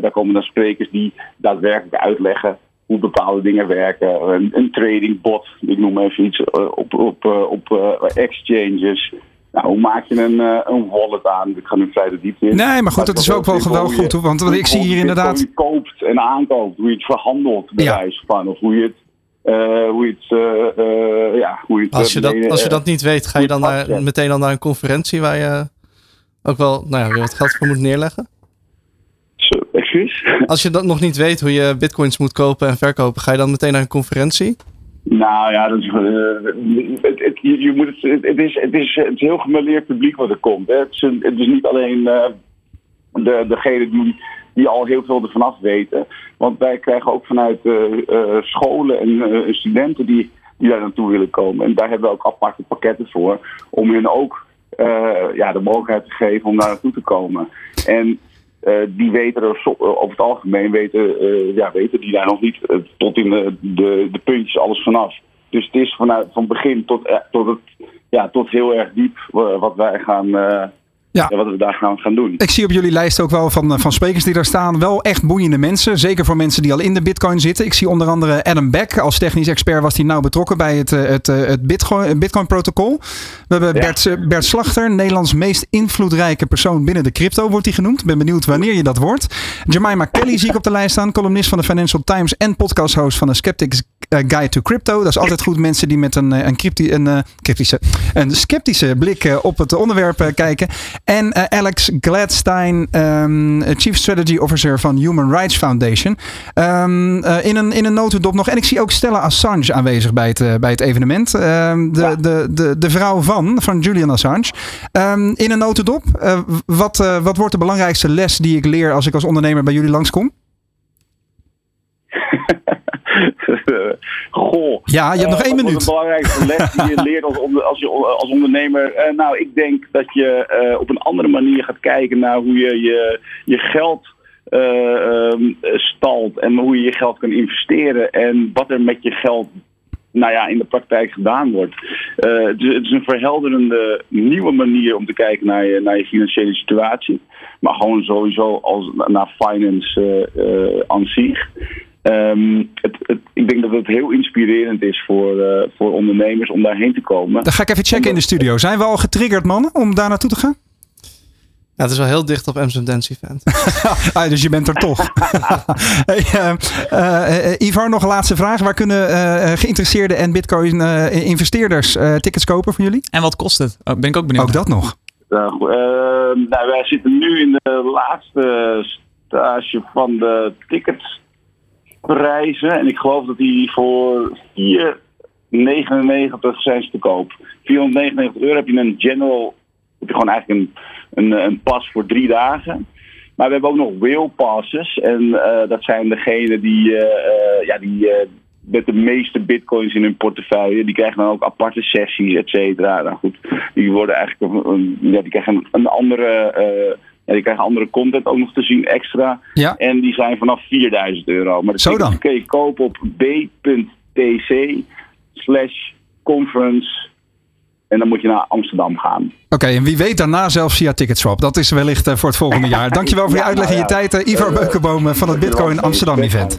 daar komen dan sprekers die daadwerkelijk uitleggen hoe bepaalde dingen werken. Een, een trading bot, ik noem even iets, eh, op, op, eh, op eh, exchanges. Nou, hoe maak je een, een wallet aan? Ik ga nu vrij de diepte in. Nee, maar goed, dat is ook wel, wel hoe je- goed. hoor, Want hoe je ik zie hier inderdaad. Bitcoin koopt en aankoopt, hoe je het verhandelt, bij Ja. wijze van. Of hoe je het. eh, hoe je het, ja, hoe je het Als je, dat, als je dat niet weet, ga je dan naar, meteen dan naar een conferentie waar je ook wel nou ja, weer wat geld voor moet neerleggen? Zo, Excuus? [laughs] Als je dat nog niet weet hoe je bitcoins moet kopen en verkopen, ga je dan meteen naar een conferentie? Nou ja, dat is, eh, het, het, je, je moet het, is, het, is, het is heel gemêleerd publiek wat er komt. Hè. Het, is een- het is niet alleen eh, de, degene die, die al heel veel ervan af weten. Want wij krijgen ook vanuit eh, scholen en studenten die, die daar naartoe willen komen. En daar hebben we ook aparte pakketten voor. Om hen ook ja, de mogelijkheid te geven om daar naartoe te komen. En die weten er eh, over het algemeen weten, eh, ja, weten die daar nog niet eh, tot in de, de, de puntjes alles vanaf. Dus het is vanuit, van begin tot, eh, tot, het, ja, tot heel erg diep eh, wat wij gaan, eh, Ja. ja, wat we daar gaan, gaan doen. Ik zie op jullie lijst ook wel van, eh, van sprekers die daar staan. Wel echt boeiende mensen. Zeker voor mensen die al in de Bitcoin zitten. Ik zie onder andere Adam Beck. Als technisch expert was hij nauw betrokken bij het, eh, het, eh, het Bitcoin, Bitcoin protocol. We hebben Ja. Bert, Bert Slachter. Nederlands meest invloedrijke persoon binnen de crypto wordt hij genoemd. Ben benieuwd wanneer je dat wordt. Jemima Kelly zie ik op de lijst staan. Columnist van de Financial Times en podcasthost van de Skeptics Guide to Crypto. Dat is altijd goed mensen die met een, eh, een, crypti, een, eh, cryptische, een sceptische blik eh, op het onderwerp eh, kijken. En eh, Alex Gladstein, ehm, Chief Strategy Officer van Human Rights Foundation. Ehm, eh, in, een, in een notendop nog. En ik zie ook Stella Assange aanwezig bij het, eh, bij het evenement. Ehm, de, Ja. de, de, de vrouw van, van Julian Assange. In een notendop. eh, wat, eh, wat wordt de belangrijkste les die ik leer als ik als ondernemer bij jullie langskom? [laughs] Goh. Ja, je hebt nog Eh, één wat wordt minuut. De belangrijkste les die je [laughs] leert als, onder- als, je, als ondernemer. Eh, nou, ik denk dat je eh, op een andere manier gaat kijken naar hoe je je, je geld eh, ehm, stalt en hoe je je geld kan investeren en wat er met je geld nou ja, in de praktijk gedaan wordt. Het, is, het is een verhelderende nieuwe manier om te kijken naar je, naar je financiële situatie. Maar gewoon sowieso als, naar finance aan zich. Ehm, het, het, ik denk dat het heel inspirerend is voor, eh, voor ondernemers om daarheen te komen. Dan ga ik even checken in de studio. Zijn we al getriggerd, mannen, om daar naartoe te gaan? Ja, het is wel heel dicht op Amsterdam Dance Event. [laughs] ah, dus je bent er toch. [laughs] hey, eh, eh, eh, Ivar, nog een laatste vraag. Waar kunnen eh, geïnteresseerde en Bitcoin-investeerders tickets kopen voor jullie? En wat kost het? Oh, ben ik ook benieuwd. Ook dat nog. Uh, goed, eh, nou, wij zitten nu in de laatste stage van de ticketprijzen. En ik geloof dat die voor 4,99 zijn ze te koop. 499 euro heb je een general heb je gewoon eigenlijk een, een, pas voor drie dagen. Maar we hebben ook nog whale passes. En eh, dat zijn degenen die, eh, eh, ja, die met de meeste bitcoins in hun portefeuille. Die krijgen dan ook aparte sessies, et cetera. Nou goed, die worden eigenlijk een, ja, die krijgen een andere. Ja, die krijgen andere content ook nog te zien extra. Ja. En die zijn vanaf 4000 euro. Maar Zo dan. kun je kopen op b.tc slash conference. En dan moet je naar Amsterdam gaan. Oké, en wie weet daarna zelfs via Ticketswap. Dat is wellicht eh, voor het volgende jaar. [laughs] Dankjewel voor je Ja, uitleg en je nou ja. tijd. eh, Ivar Eh, Beukenboom van het Bitcoin Amsterdam event.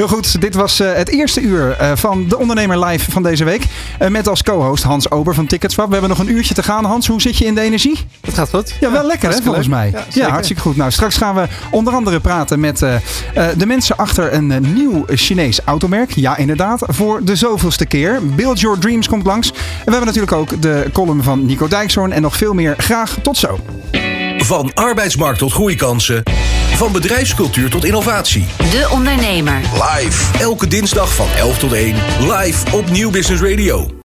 Heel goed, dit was eh, het eerste uur eh, van de Ondernemer Live van deze week. Eh, met als co-host Hans Ober van Ticketswap. We hebben nog een uurtje te gaan. Hans, hoe zit je in de energie? Dat gaat goed. Ja, wel lekker hè, volgens leuk. mij. Ja, hartstikke goed. Nou, straks gaan we onder andere praten met eh, eh, de mensen achter een nieuw Chinees automerk. Ja, inderdaad, voor de zoveelste keer. Build Your Dreams komt langs. En we hebben natuurlijk ook de column van Nico Dijkshoorn en nog veel meer. Graag tot zo. Van arbeidsmarkt tot groeikansen. Van bedrijfscultuur tot innovatie. De Ondernemer. Live. Elke dinsdag van 11 tot 1. Live op Nieuw Business Radio.